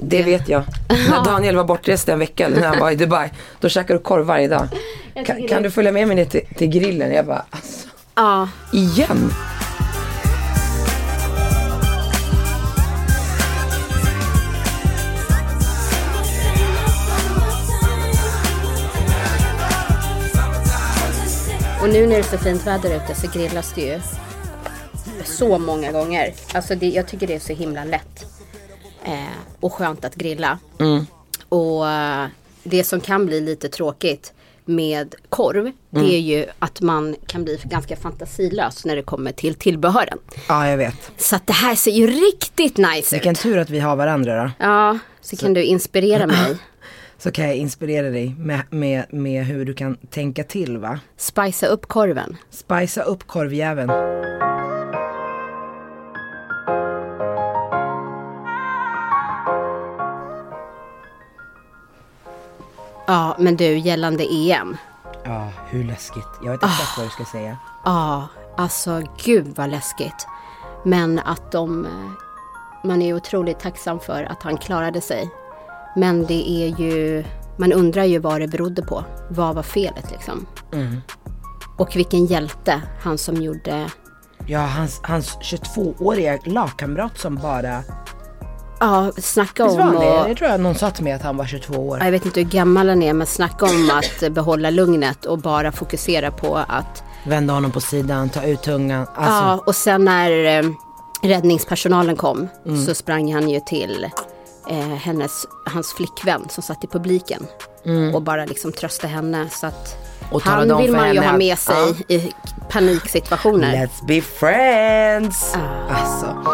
Det vet jag. När Daniel var bortrest en vecka när han var i Dubai. Då käkade du korv varje dag. Kan, kan du följa med mig ner till, till grillen? Jag bara, alltså, Ja, igen? och nu när det är så fint väder ute så grillas det ju så många gånger. Alltså det, jag tycker det är så himla lätt. Eh, och skönt att grilla. Och eh, det som kan bli lite tråkigt med korv, det är ju att man kan bli ganska fantasilös när det kommer till tillbehören. Ja, jag vet. Så att det här ser ju riktigt nice Vilken ut. tur att vi har varandra då. Ja, så, kan du inspirera mig. Så kan jag inspirera dig med, med, med hur du kan tänka till va. Spicea upp korven. Spicea upp korvjäveln. Ja, men du gällande EM. Ja, hur läskigt. Jag vet exakt vad du ska säga. Ja, alltså gud vad läskigt. Men att de, man är otroligt tacksam för att han klarade sig. Men det är ju, man undrar ju vad det berodde på. Vad var felet liksom? Och vilken hjälte, han som gjorde, Ja, hans, hans 22-åriga lagkamrat som bara... ja snacka Visst var om han det? Jag tror att någon sa till mig att han var 22 år. jag vet inte hur gammal han är, men snacka om att behålla lugnet och bara fokusera på att Vända honom på sidan, ta ut tungan. Alltså, Ja, och sen när eh, räddningspersonalen kom så sprang han ju till eh, hennes, hans flickvän som satt i publiken. Och bara liksom trösta henne. Så att Och talade han om vill för man ju henne ha att- med sig i paniksituationer. Let's be friends! Alltså.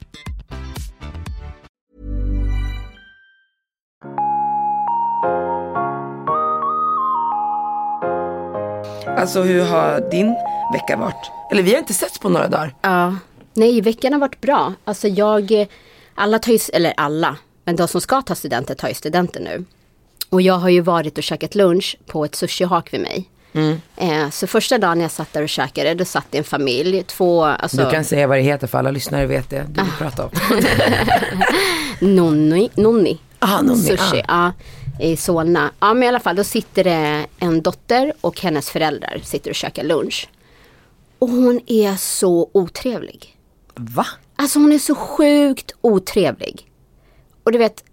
alltså hur har din vecka varit? Eller vi har inte setts på några dagar. Ja. Nej, veckan har varit bra. Alltså jag, alla tar ju, eller alla, men de som ska ta studenter tar ju studenter nu. Och jag har ju varit och käkat lunch på ett sushihak vid mig. Eh, så första dagen jag satt där och käkade, då satt det en familj, två, alltså Du kan säga vad det heter för alla lyssnare vet det. Du vill prata om. nonni, nonni. Ah, nonni, Sushi, ja. I Solna. Ja men i alla fall, då sitter det en dotter och hennes föräldrar sitter och käkar lunch. Och hon är så otrevlig. Va? Alltså hon är så sjukt otrevlig. Och du vet,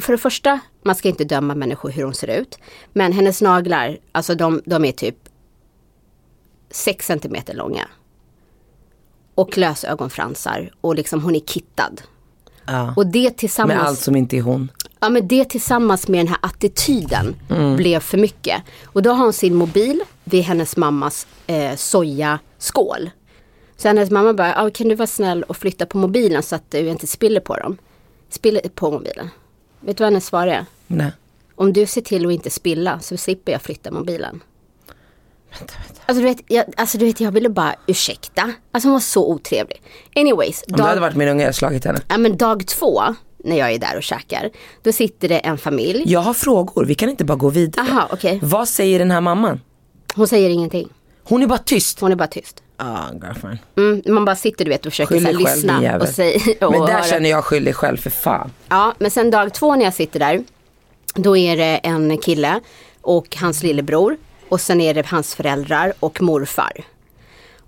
för det första, man ska inte döma människor hur de ser ut. Men hennes naglar, alltså de, de är typ 6 centimeter långa. Och lösögonfransar och liksom hon är kittad. Ja. Och det tillsammans... Med allt som inte är hon. Ja men det tillsammans med den här attityden blev för mycket. Och då har hon sin mobil vid hennes mammas eh, sojaskål. Så hennes mamma bara, ah, kan du vara snäll och flytta på mobilen så att du inte spiller på dem. Spiller på mobilen. Vet du vad hennes svar är? Nej. Om du ser till att inte spilla så slipper jag flytta mobilen. Vänta, vänta. Alltså du vet, jag, alltså, du vet, jag ville bara ursäkta. Alltså hon var så otrevlig. Anyways, Om du hade varit min unge hade jag slagit henne. ja, men dag två när jag är där och käkar. Då sitter det en familj. Jag har frågor, vi kan inte bara gå vidare. Aha, okej. Vad säger den här mamman? Hon säger ingenting. Hon är bara tyst. Hon är bara tyst. Ah, girlfriend. Mm, man bara sitter du vet och försöker så här, själv lyssna jävel. och säga. Men där höra. känner jag skyll dig själv för fan. Ja, men sen dag två när jag sitter där. Då är det en kille och hans lillebror. Och sen är det hans föräldrar och morfar.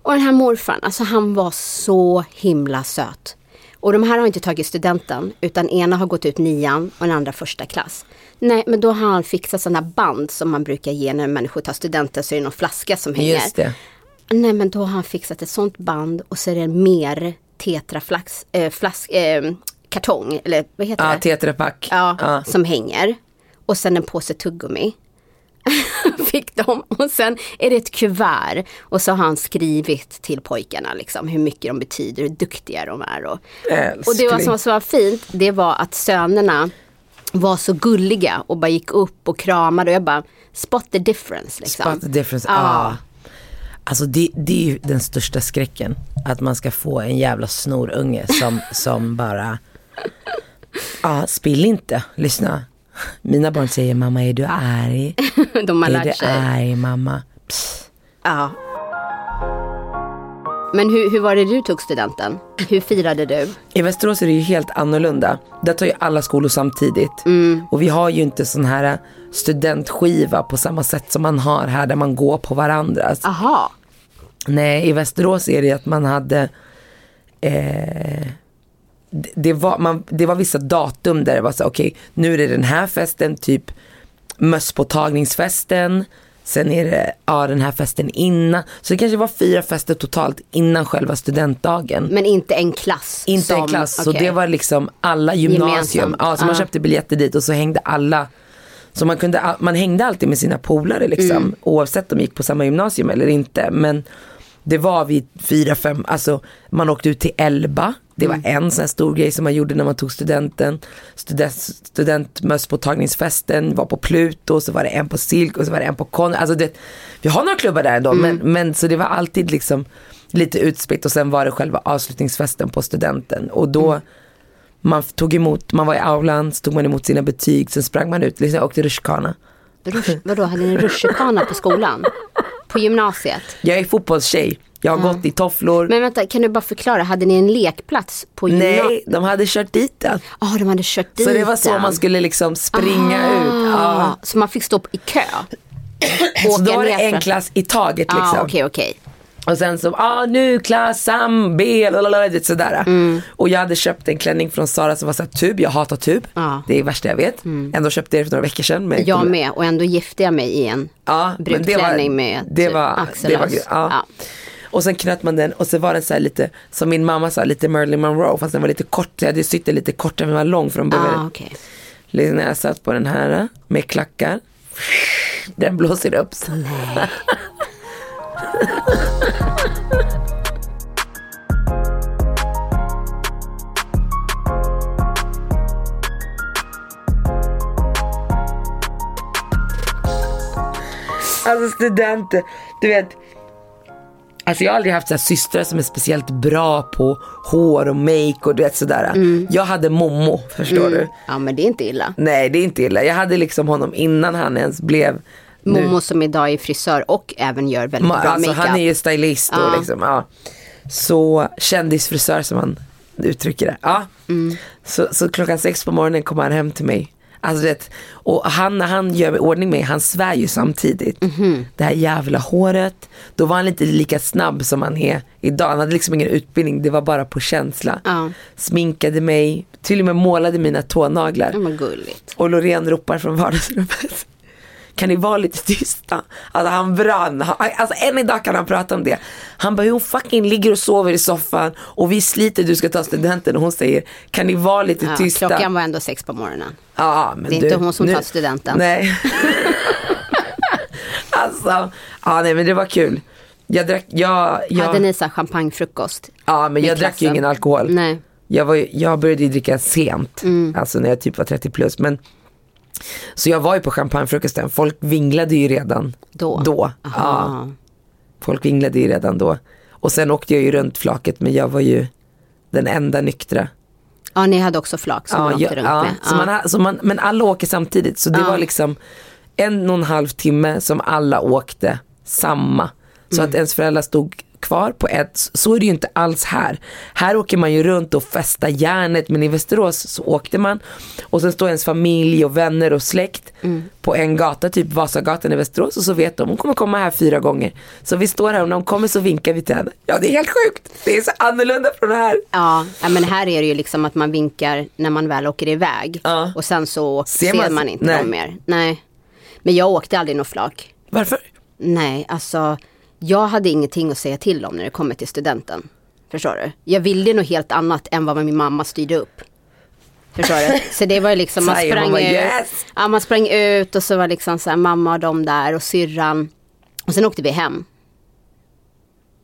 Och den här morfarn, alltså han var så himla söt. Och de här har inte tagit studenten utan ena har gått ut nian och den andra första klass. Nej men då har han fixat sådana band som man brukar ge när människor tar studenten så är det någon flaska som hänger. Just det. Nej men då har han fixat ett sånt band och så är det mer tetraflax, äh, flask, eh, kartong, eller vad heter Ja, det? Tetra Pak. Ja, Ja. som hänger. Och sen en påse tuggummi. fick de. Och sen är det ett kuvert. Och så har han skrivit till pojkarna liksom, hur mycket de betyder, hur duktiga de är. Och, och det var som var så fint, det var att sönerna var så gulliga och bara gick upp och kramade och jag bara spot the difference. Liksom. Spot the difference, ja. Ah. Alltså det, det är ju den största skräcken. Att man ska få en jävla snorunge som, som bara, ja ah, spill inte, lyssna. Mina barn säger mamma är du arg? De har är lärt du sig. arg mamma? Psst. Ja. Men hur, hur var det du tog studenten? Hur firade du? I Västerås är det ju helt annorlunda. Där tar ju alla skolor samtidigt. Mm. Och vi har ju inte sån här studentskiva på samma sätt som man har här där man går på varandras. Aha. Nej, i Västerås är det att man hade eh, det, var, man, det var vissa datum där det var så okej, okay, nu är det den här festen, typ mösspåtagningsfesten. Sen är det ja, den här festen innan. Så det kanske var fyra fester totalt innan själva studentdagen. Men inte en klass? Inte som, en klass, okay. så det var liksom alla gymnasium. Ja, så man köpte biljetter dit och så hängde alla. Så man, kunde, man hängde alltid med sina polare liksom. Mm. Oavsett om de gick på samma gymnasium eller inte. Men det var vid fyra, fem, alltså man åkte ut till Elba. Det var mm. en sån här stor grej som man gjorde när man tog studenten. Student, studentmösspåtagningsfesten var på Pluto, så var det en på Silk och så var det en på Kon. Alltså det, vi har några klubbar där ändå, mm. men, men så det var alltid liksom lite utspritt och sen var det själva avslutningsfesten på studenten. Och då mm. man tog emot, man var i aulan, så tog man emot sina betyg, sen sprang man ut, liksom, åkte rutschkana. Vadå, hade ni rutschkana på skolan? På gymnasiet? Jag är fotbollstjej. Jag har ja. gått i tofflor. Men vänta, kan du bara förklara, hade ni en lekplats på gymnasiet? Nej, de hade kört dit den. Ja, oh, de hade kört dit Så det var så den. man skulle liksom springa ah, ut. Ja. Så man fick stå i kö? så då var det en klass i taget liksom. Ah, okay, okay. Och sen så, ah nu klass sam, B, lalalala, sådär. Mm. Och jag hade köpt en klänning från Sara som var såhär tub, jag hatar tub. Ah. Det är det värsta jag vet. Mm. Ändå köpte jag det för några veckor sedan. Men jag med och ändå gifte jag mig i en ja, brudklänning med det typ var, axellös. Det var, ja. ja. Och sen knöt man den och så var den så lite, som min mamma sa, lite Marilyn Monroe. Fast den var lite kort, jag hade sytt den lite kortare än den var lång från början. Ah, okay. Liksom när jag satt på den här med klackar. Den blåser upp. Så. Nej. Alltså studenter, du vet. Alltså jag har aldrig haft så systrar som är speciellt bra på hår och make och du vet sådär. Mm. Jag hade Momo, förstår mm. du? Ja men det är inte illa. Nej det är inte illa. Jag hade liksom honom innan han ens blev Momo nu. som idag är frisör och även gör väldigt Ma, bra alltså, makeup. Han är ju stylist och ja. liksom, ja. Så kändisfrisör som man uttrycker det. Ja. Mm. Så, så klockan sex på morgonen kom han hem till mig Alltså det, och han, när han gör ordning mig, han svär ju samtidigt. Mm -hmm. Det här jävla håret. Då var han inte lika snabb som han är idag. Han hade liksom ingen utbildning, det var bara på känsla. Ja. Sminkade mig, till och med målade mina tånaglar. Ja, gulligt. Och Loreen ropar från vardagsrummet kan ni vara lite tysta? Alltså han brann. Alltså än idag kan han prata om det. Han bara, hon fucking ligger och sover i soffan och vi sliter, du ska ta studenten och hon säger, kan ni vara lite ja, tysta? Klockan var ändå sex på morgonen. Ja, men det är du, inte hon som nu, tar studenten. Nej. alltså, ja nej men det var kul. Jag drack, jag, jag... Hade ni så champagnefrukost? Ja men jag drack ju ingen alkohol. Nej. Jag, var, jag började ju dricka sent, mm. alltså när jag typ var 30 plus. Men så jag var ju på champagnefrukosten, folk vinglade ju redan då. då. Ja. Folk vinglade ju redan då. Och sen åkte jag ju runt flaket men jag var ju den enda nyktra. Ja ni hade också flak som ja, man åkte runt ja, med. Så man, så man, men alla åker samtidigt så det var liksom en och en halv timme som alla åkte samma. Så mm. att ens föräldrar stod kvar på ett, så är det ju inte alls här. Här åker man ju runt och festar järnet men i Västerås så åkte man och sen står ens familj och vänner och släkt mm. på en gata, typ Vasagatan i Västerås och så vet de, hon kommer komma här fyra gånger. Så vi står här och när hon kommer så vinkar vi till henne. Ja det är helt sjukt, det är så annorlunda från här. Ja, men här är det ju liksom att man vinkar när man väl åker iväg ja. och sen så ser man, ser man inte nej. dem mer. Nej. Men jag åkte aldrig något flak. Varför? Nej, alltså jag hade ingenting att säga till om när det kommer till studenten. Förstår du? Jag ville något helt annat än vad min mamma styrde upp. Förstår du? Så det var ju liksom, man sprang ut. yes! Ja, man sprang ut och så var liksom så här, mamma och de där och syrran. Och sen åkte vi hem.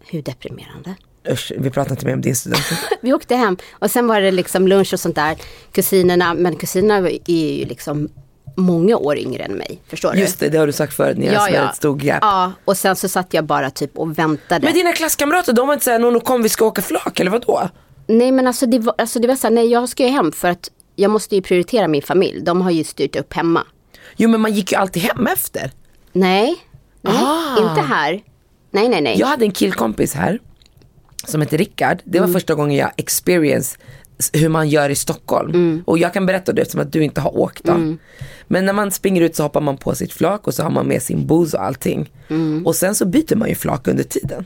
Hur deprimerande. Usch, vi pratar inte mer om din student. Vi åkte hem och sen var det liksom lunch och sånt där. Kusinerna, men kusinerna är ju liksom många år yngre än mig. Förstår Just det, det har du sagt förut, ni har ja, ja. ett stort gap. Ja, och sen så satt jag bara typ och väntade. Men dina klasskamrater, de var inte såhär, Nono kom vi ska åka flak eller vadå? Nej men alltså det var, alltså det var såhär, nej jag ska ju hem för att jag måste ju prioritera min familj. De har ju styrt upp hemma. Jo men man gick ju alltid hem efter. Nej, nej Ah. inte här. Nej nej nej. Jag hade en killkompis här som heter Rickard. Det var första gången jag experience hur man gör i Stockholm. Och jag kan berätta det eftersom att du inte har åkt då. Men när man springer ut så hoppar man på sitt flak och så har man med sin booze och allting. Och sen så byter man ju flak under tiden.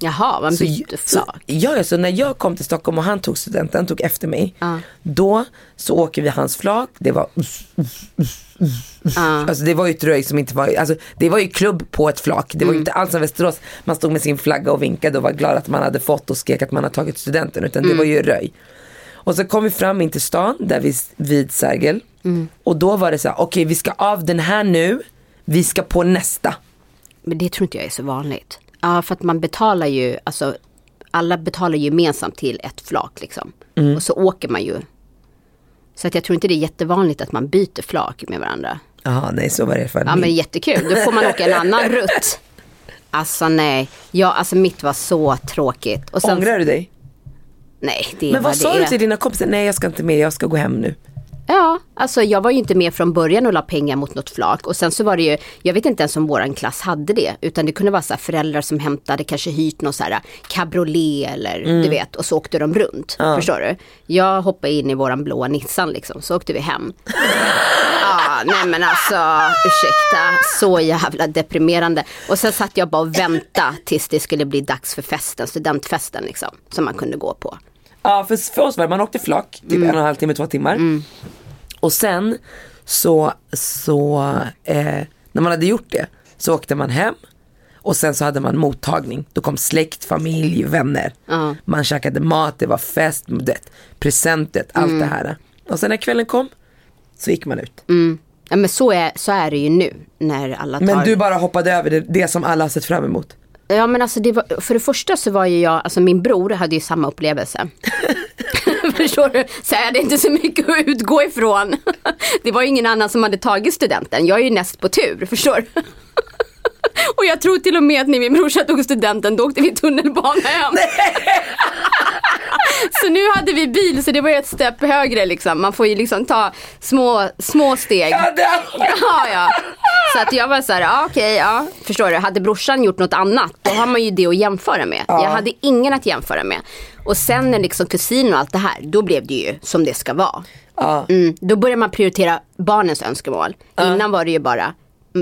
Jaha, man bytte så, flak. ja, så när jag kom till Stockholm och han tog studenten, tog efter mig. Då så åker vi hans flak, det var Alltså det var ju ett röj som inte var, alltså det var ju klubb på ett flak. Det var ju inte alls som Västerås, man stod med sin flagga och vinkade och var glad att man hade fått och skrek att man hade tagit studenten. Utan det var ju röj. Och så kom vi fram in till stan, där vi, vid Sergel. Och då var det så här, okej vi ska av den här nu, vi ska på nästa. Men det tror inte jag är så vanligt. Ja, för att man betalar ju, alltså alla betalar gemensamt till ett flak liksom. Mm. Och så åker man ju. Så att jag tror inte det är jättevanligt att man byter flak med varandra. Jaha, nej så var det för Ja men jättekul, då får man åka en annan rutt. Alltså nej, ja, alltså mitt var så tråkigt. Och sen, Ångrar du dig? Nej, det är Men vad vad sa det du är. till dina kompisar? Nej jag ska inte med, jag ska gå hem nu. Ja, alltså jag var ju inte med från början och la pengar mot något flak. Och sen så var det ju, jag vet inte ens om våran klass hade det. Utan det kunde vara så här föräldrar som hämtade, kanske hyrt någon så här cabriolet eller du vet. Och så åkte de runt. Förstår du? Jag hoppade in i våran blåa Nissan liksom, så åkte vi hem. Ja, nej men alltså ursäkta, så jävla deprimerande. Och sen satt jag bara och väntade tills det skulle bli dags för festen, studentfesten liksom. Som man kunde gå på. Ja för, för oss var det, man åkte flak, typ en och en halv timme, två timmar. Och sen så, så eh, när man hade gjort det så åkte man hem och sen så hade man mottagning. Då kom släkt, familj, vänner. Ja. Man käkade mat, det var fest, det, presentet, allt det här. Och sen när kvällen kom så gick man ut. Ja men så är, så är det ju nu när alla tar Men du bara hoppade över det, det som alla har sett fram emot. Ja men alltså det var, för det första så var ju jag, alltså min bror hade ju samma upplevelse. Förstår du? Så jag hade inte så mycket att utgå ifrån. Det var ju ingen annan som hade tagit studenten. Jag är ju näst på tur, förstår du? Och jag tror till och med att när min brorsa tog studenten då åkte vi tunnelbana hem. Så nu hade vi bil så det var ju ett stepp högre liksom. Man får ju liksom ta små, små steg. Ja, Ja, ja. Så att jag var så här, ja, okej, ja. Förstår du? Hade brorsan gjort något annat, då har man ju det att jämföra med. Jag hade ingen att jämföra med. Och sen när liksom kusin och allt det här, då blev det ju som det ska vara. ja. Mm, då börjar man prioritera barnens önskemål. Innan var det ju bara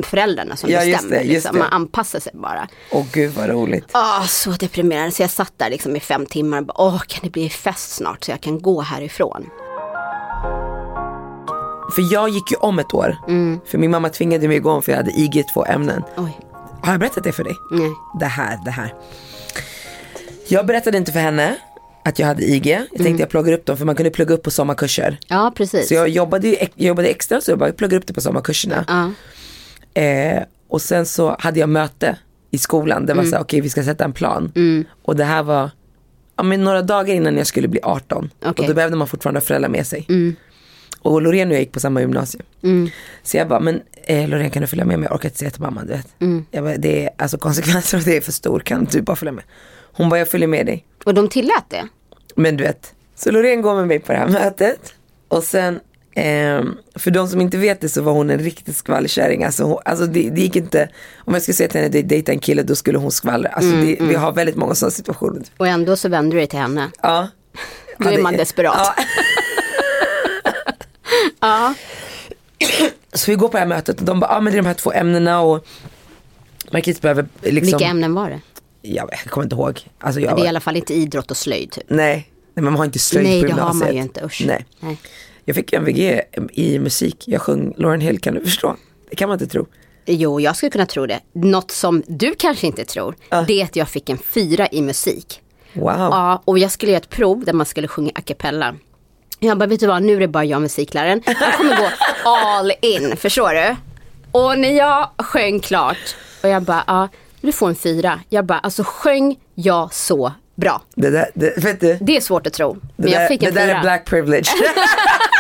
föräldrarna som Ja, just bestämde. det, liksom. Man anpassar sig bara. Åh gud vad roligt. Ah, så deprimerande. Så jag satt där liksom i fem timmar och bara, åh kan det bli fest snart så jag kan gå härifrån. För jag gick ju om ett år. För min mamma tvingade mig att gå om för jag hade IG två ämnen. Oj, Har jag berättat det för dig? nej. Det här, det här. Jag berättade inte för henne att jag hade IG. Jag tänkte jag pluggar upp dem för man kunde plugga upp på sommarkurser. Ja, precis. Så jag jobbade, jag jobbade extra så jag bara pluggade upp det på sommarkurserna. Ja. Eh, och sen så hade jag möte i skolan. Det var så här, okej vi ska sätta en plan. Och det här var ja, men några dagar innan jag skulle bli 18. Okej. Och då behövde man fortfarande ha föräldrar med sig. Och Loreen och jag gick på samma gymnasium. Så jag bara, men eh, Loreen kan du följa med mig? Jag orkar inte säga till mamma, du vet. Jag bara, det är, alltså konsekvenserna av det är för stor, kan du bara följa med? Hon bara, jag följer med dig. Och de tillät det? Men du vet, så Loreen går med mig på det här mötet. Och sen, ehm, för de som inte vet det så var hon en riktig skvallerkärring. Alltså, hon, alltså det, det gick inte, om jag skulle säga till henne att dejta en kille då skulle hon skvallra. Alltså det, vi har väldigt många sådana situationer. Och ändå så vänder du dig till henne. Ja. Då är man desperat. Ja. Ja. Så vi går på det här mötet och de bara, ja ah, men det är de här två ämnena och Marquis behöver liksom, Vilka ämnen var det? jag, jag kommer inte ihåg. Alltså jag Det är i var, alla fall inte idrott och slöjd. Typ. nej, nej, men man har inte slöjd Nej, på det har man gymnasiet. ju inte. Usch. Nej. Nej. Jag fick en VG i musik, jag sjöng Lauren Hill, kan du förstå? Det kan man inte tro. Jo, jag skulle kunna tro det. Något som du kanske inte tror, det är att jag fick en fyra i musik. Wow. Ja, och jag skulle göra ett prov där man skulle sjunga a cappella. Jag bara, vet du vad, nu är det bara jag musikläraren. Jag kommer gå all in, förstår du? Och när jag sjöng klart och jag bara, ja, du får en fyra. Jag bara, alltså sjöng jag så bra? Det, där, det, vet du, Det är svårt att tro, det, men jag där, fick det en där är fyra. black privilege.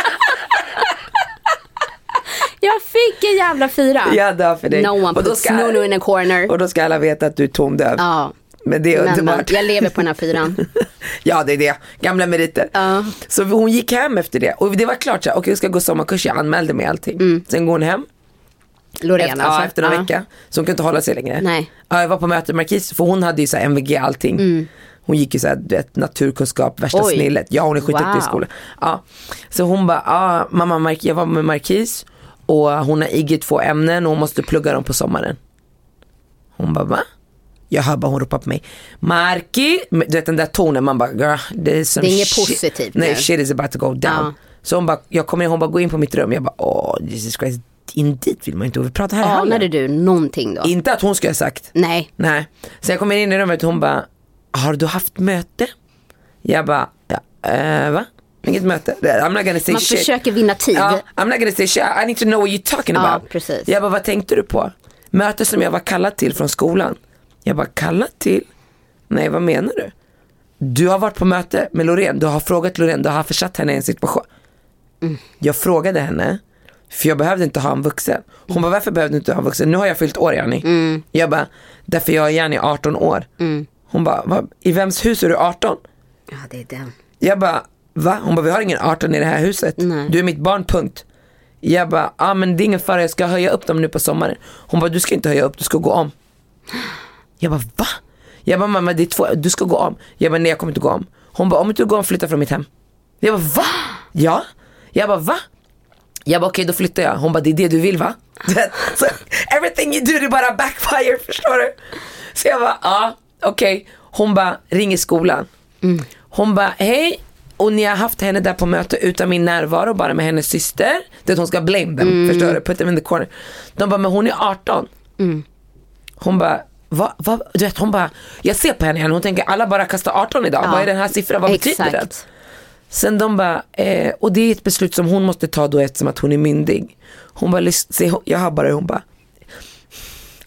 Jag fick en jävla fyra. jag dör för dig. No one puts ska, Nunu in a corner. och då ska alla veta att du är tondöv. Ja, Men det är men, men underbart. jag lever på den här fyran. ja det är det, gamla meriter. Ja. Så hon gick hem efter det och det var klart så här, okej jag ska gå sommarkurs, jag anmälde mig allting. Sen går hon hem, Loreen efter, alltså. ja, efter en Ja. vecka. Så hon kunde inte hålla sig längre. Nej. Ja, jag var på möte med Marquis, för hon hade ju så här MVG allting. Hon gick ju så här, du vet, naturkunskap, värsta Oj. snillet. Ja hon är skitduktig Wow. i skolan. Ja. Så hon bara, ja mamma Mark, jag var med Marquis och hon har IG två ämnen och hon måste plugga dem på sommaren. Hon bara, va? Jag hör bara hon ropar på mig. Marki, du vet den där tonen, man bara, girl, det är, some Det är inget shit. positivt Nej, nu. shit is about to go down. Ja. Så hon bara, jag kommer hon bara, gå in på mitt rum. Jag bara, åh Jesus Christ, in dit vill man inte, vi pratar här i hallen. Anade du någonting då? Inte att hon skulle ha sagt. Nej. Nej. Så jag kommer in i rummet och hon bara, har du haft möte? Jag bara, ja, eh, va? Inget möte? I'm not gonna say Man shit. försöker vinna tid. Ja, I'm not gonna say shit, I need to know what you're talking Ja, about. precis. Jag bara, vad tänkte du på? Möte som jag var kallad till från skolan. Jag bara, kallad till? Nej, vad menar du? Du har varit på möte med Loreen, du har frågat Loreen, du har försatt henne i en situation. Mm. Jag frågade henne, för jag behövde inte ha en vuxen. Hon bara, varför behövde du inte ha en vuxen? Nu har jag fyllt år Jenny. Mm. Jag bara, därför jag är Jenny 18 år. Hon bara, "Va? i vems hus är du 18? Ja, det är den. Jag bara, va? Hon bara, vi har ingen 18 i det här huset. Nej. Du är mitt barn, punkt. Jag bara, ah, men det är ingen fara, jag ska höja upp dem nu på sommaren. Hon bara, du ska inte höja upp, du ska gå om. Jag bara, va? Jag bara, mamma det är två, du ska gå om. Jag bara, nej jag kommer inte gå om. Hon bara, om inte du går om, flytta från mitt hem. Jag bara, va? Ja? Jag bara, va? Jag bara, okej då flyttar jag. Hon bara, det är det du vill va? så, everything you do det bara backfire, förstår du? Så jag bara, ja okej. Hon bara, ringer skolan. Hon bara, hej. Och ni har haft henne där på möte utan min närvaro, bara med hennes syster. Det att hon ska blame them, förstår du? Put them in the corner. De bara, men hon är 18. Hon bara, va, va? Du vet, hon bara, jag ser på henne, hon tänker alla bara kastar 18 idag. Ja. Vad är den här siffran, vad betyder den? Exakt. Sen de bara, eh, och det är ett beslut som hon måste ta då eftersom att hon är myndig. Hon bara, se, jag har bara, hon bara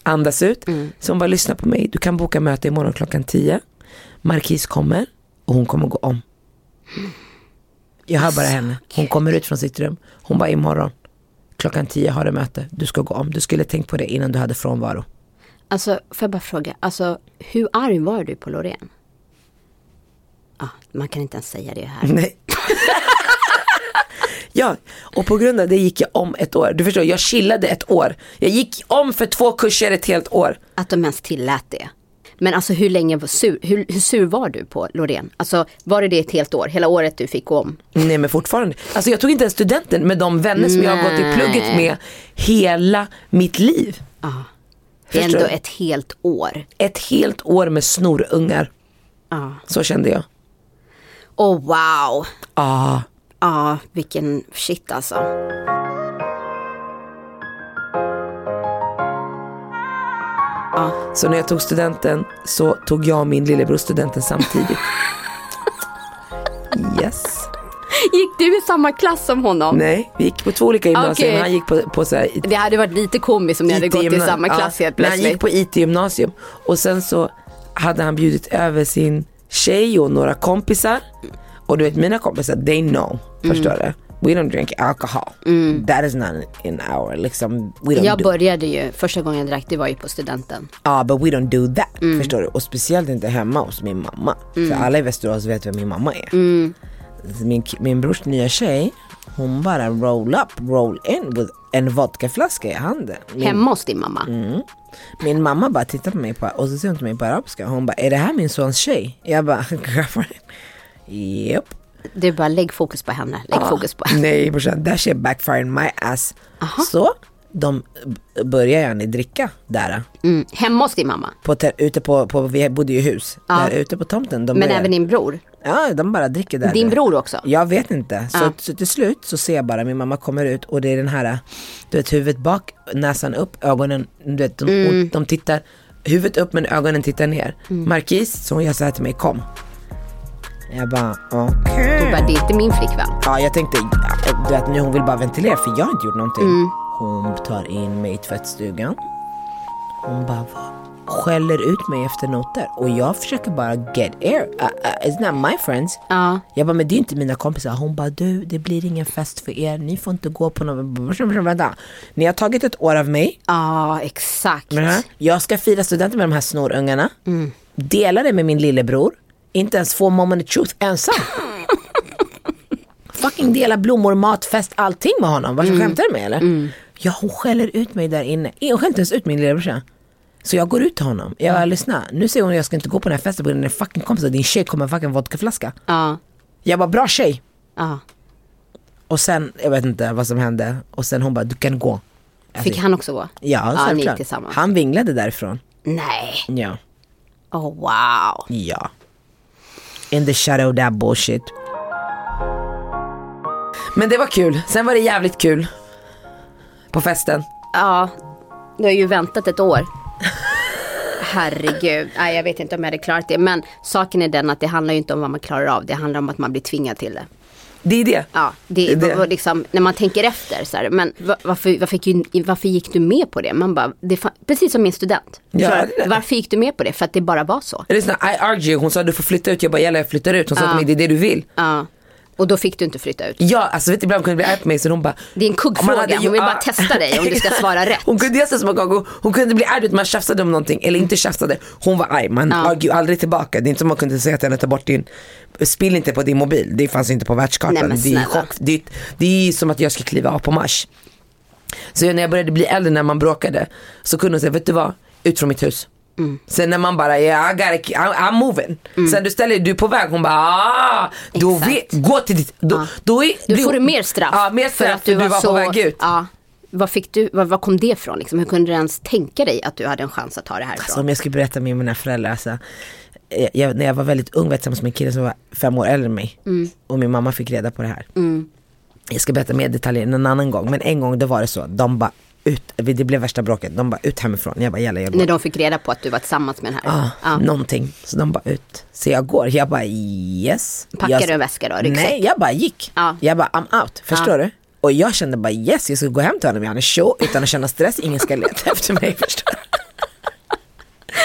andas ut. Så hon bara, lyssna på mig, du kan boka möte imorgon klockan 10. Markis kommer och hon kommer gå om. Jag hör bara henne, hon kommer ut från sitt rum. Hon bara, imorgon klockan 10 har du möte, du ska gå om. Du skulle tänkt på det innan du hade frånvaro. Alltså, får jag bara fråga, alltså hur arg var du på Loreen? Ah, man kan inte ens säga det här. Nej. ja, och på grund av det gick jag om ett år. Du förstår, jag chillade ett år. Jag gick om för två kurser ett helt år. Att de ens tillät det. Men alltså hur länge var sur, hur, hur sur var du på Loreen? Alltså var det det ett helt år, hela året du fick gå om? Nej men fortfarande. Alltså jag tog inte ens studenten med de vänner som jag har gått i plugget med hela mitt liv. Ja. Det är ändå du? ett helt år. Ett helt år med snorungar. Ja. Så kände jag. Oh wow. Ah. Ja, vilken shit alltså. Så när jag tog studenten så tog jag och min lillebror studenten samtidigt. Yes. Gick du i samma klass som honom? Nej, vi gick på två olika gymnasier. Men Han gick på, på så här, Det hade varit lite komiskt om ni hade gått i samma klass helt men Han plötsligt. gick på IT-gymnasium och sen så hade han bjudit över sin tjej och några kompisar. Och du vet mina kompisar, they know. Mm. Förstår du? We don't drink alcohol. That is not in our, liksom, we don't Jag do, började ju, första gången jag drack det var ju på studenten. ah, but we don't do that. Mm. Förstår du? Och speciellt inte hemma hos min mamma. För alla i Västerås vet vem min mamma är. Mm. Min, min brors nya tjej, hon bara roll up, roll in with en vodkaflaska i handen. Min Hemma hos din mamma. Mm. Min mamma bara tittar på mig på, och så ser hon till mig på arabiska. Hon bara, är det här min sons tjej? Jag bara, girlfriend. Japp. Du bara lägg fokus på henne, lägg fokus på henne. Nej brorsan, that shit backfired my ass. Så de b- började jag dricka där. Mm. Hemma hos din mamma. På, ute på, på, vi bodde ju i hus. Där ute på tomten. Men började- även din bror. Ja, de bara dricker där. Din bror också. Jag vet inte. Så, Ja. så till slut så ser jag bara min mamma kommer ut och det är den här, du vet huvudet bak, näsan upp, ögonen, du vet de, Mm. de tittar, huvudet upp men ögonen tittar ner. Markis, så hon gör så här till mig, kom. Jag bara okej. Du bara, det är inte min flickvän. Ja jag tänkte, du vet nu hon vill bara ventilera för jag har inte gjort någonting. Hon tar in mig i tvättstugan. Hon bara va? skäller ut mig efter noter och jag försöker bara get air. Uh, uh, it's not my friends. Ja. Jag bara men det är inte mina kompisar. Hon bara du det blir ingen fest för er. Ni får inte gå på någon. Vänta. Ni har tagit ett år av mig. Ja, exakt. det här. Jag ska fira studenten med de här snorungarna. Dela det med min lillebror. Inte ens få moment of truth ensam. Fucking dela blommor, mat, fest, allting med honom. Vad skämtar du med eller? Ja hon skäller ut mig där inne. Hon skäller inte ens ut min lillebrorsa. Så jag går ut till honom. Jag bara lyssna. Nu säger hon att jag ska inte gå på den här festen på grund av din fucking kompis. Din tjej kommer en fucking vodkaflaska. Ja. Jag bara bra tjej. ja. Och sen, jag vet inte vad som hände. Och sen hon bara du kan gå. Alltså, Fick han också gå? Ja, ja självklart. Han vinglade därifrån. Nej. Ja. Oh wow. Ja. In the shadow that bullshit. Men det var kul. Sen var det jävligt kul. På festen. Ja, du har ju väntat ett år. Herregud, nej jag vet inte om jag hade klarat det. Men saken är den att det handlar ju inte om vad man klarar av. Det handlar om att man blir tvingad till det. Det är det. Ja, det, Det är det. Liksom, när man tänker efter så här, men va- varför, varför, varför gick du med på det? Man bara, det precis som min student. Ja, det. varför gick du med på det? För att det bara var så. Lyssna, I argue. Hon sa du får flytta ut. Jag bara, jag flyttar ut. Hon sa Ja. till mig, det är det du vill. Ja. Och då fick du inte flytta ut. Ja, alltså vet du, ibland kunde bli arg på mig så hon bara Det är en kuggfråga, hade hon vill bara testa dig om du ska svara rätt. Hon kunde göra så många gånger, hon kunde bli arg, man tjafsade om någonting eller inte tjafsade. Hon var arg, man Ja. aldrig tillbaka. Det är inte som man kunde säga till henne, ta bort din, spill inte på din mobil. Det fanns inte på världskartan. Nej, det, är chock, det, det är som att jag ska kliva av på Mars. Så när jag började bli äldre, när man bråkade, så kunde hon säga, vet du vad, ut från mitt hus. Mm. Sen när man bara, yeah, I gotta, I'm, moving. Sen du ställer du är på väg, hon bara, ah, då vet, gå till ditt, då, Ja. då är, Då får du mer straff. Ja, mer straff för, du var, på väg ut. Ja. Vad fick du, vad, vad kom det ifrån liksom? Hur kunde du ens tänka dig att du hade en chans att ta det härifrån? Alltså, om jag skulle berätta med mina föräldrar, alltså, jag, när jag var väldigt ung var jag tillsammans med en kille som var fem år äldre än mig. Och min mamma fick reda på det här. Jag ska berätta mer detaljer en annan gång, men en gång då var det så, de bara ut, det blev värsta bråket, de bara ut hemifrån. Jag bara jävlar jag går. När de fick reda på att du var tillsammans med den här? Ah, Ja. Någonting, så de bara ut. Så jag går, jag bara yes. Packade jag, du en väska då, ryggsäck? Nej, jag bara gick. Ja. Jag bara I'm out, förstår du? Och jag kände bara yes, jag ska gå hem till honom, jag är show utan att känna stress, ingen ska leta efter mig, förstår du?